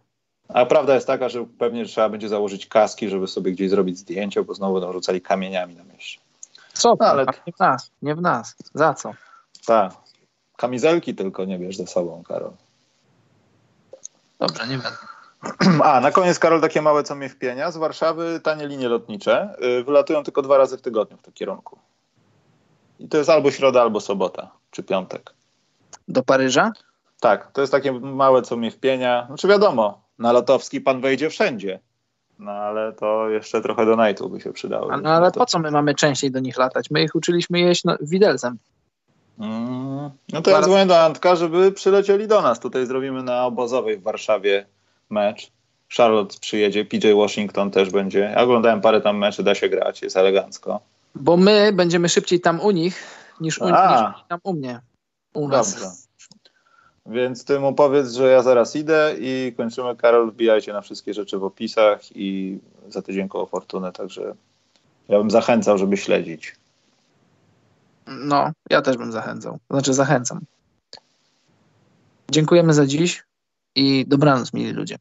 A prawda jest taka, że pewnie trzeba będzie założyć kaski, żeby sobie gdzieś zrobić zdjęcie, bo znowu będą rzucali kamieniami na mieście. Co? No, ale... Nie w nas, nie w nas. Za co? Tak. Kamizelki tylko nie bierz ze sobą, Karol. Dobrze, nie będę. A, na koniec, Karol, takie małe co mnie wpienia. Z Warszawy tanie linie lotnicze y, wylatują tylko dwa razy w tygodniu w tym kierunku. I to jest albo środa, albo sobota, czy piątek. Do Paryża? Tak, to jest takie małe co mnie wpienia. Znaczy wiadomo, na lotowski pan wejdzie wszędzie. No ale to jeszcze trochę do nightu by się przydało. No ale po co my mamy częściej do nich latać? My ich uczyliśmy jeść no, widelcem. Mm, no to ja dzwonię do Antka, żeby przylecieli do nas. Tutaj zrobimy na obozowej w Warszawie mecz. Charlotte przyjedzie, PJ Washington też będzie. Ja oglądałem parę tam meczy, da się grać, jest elegancko. Bo my będziemy szybciej tam u nich niż, u, niż tam u mnie. U nas. Dobrze. Więc ty mu powiedz, że ja zaraz idę i kończymy. Karol, wbijajcie na wszystkie rzeczy w opisach i za tydzień koło Fortuny, także ja bym zachęcał, żeby śledzić. No, ja też bym zachęcał. Znaczy zachęcam. Dziękujemy za dziś i dobranoc, mili ludzie.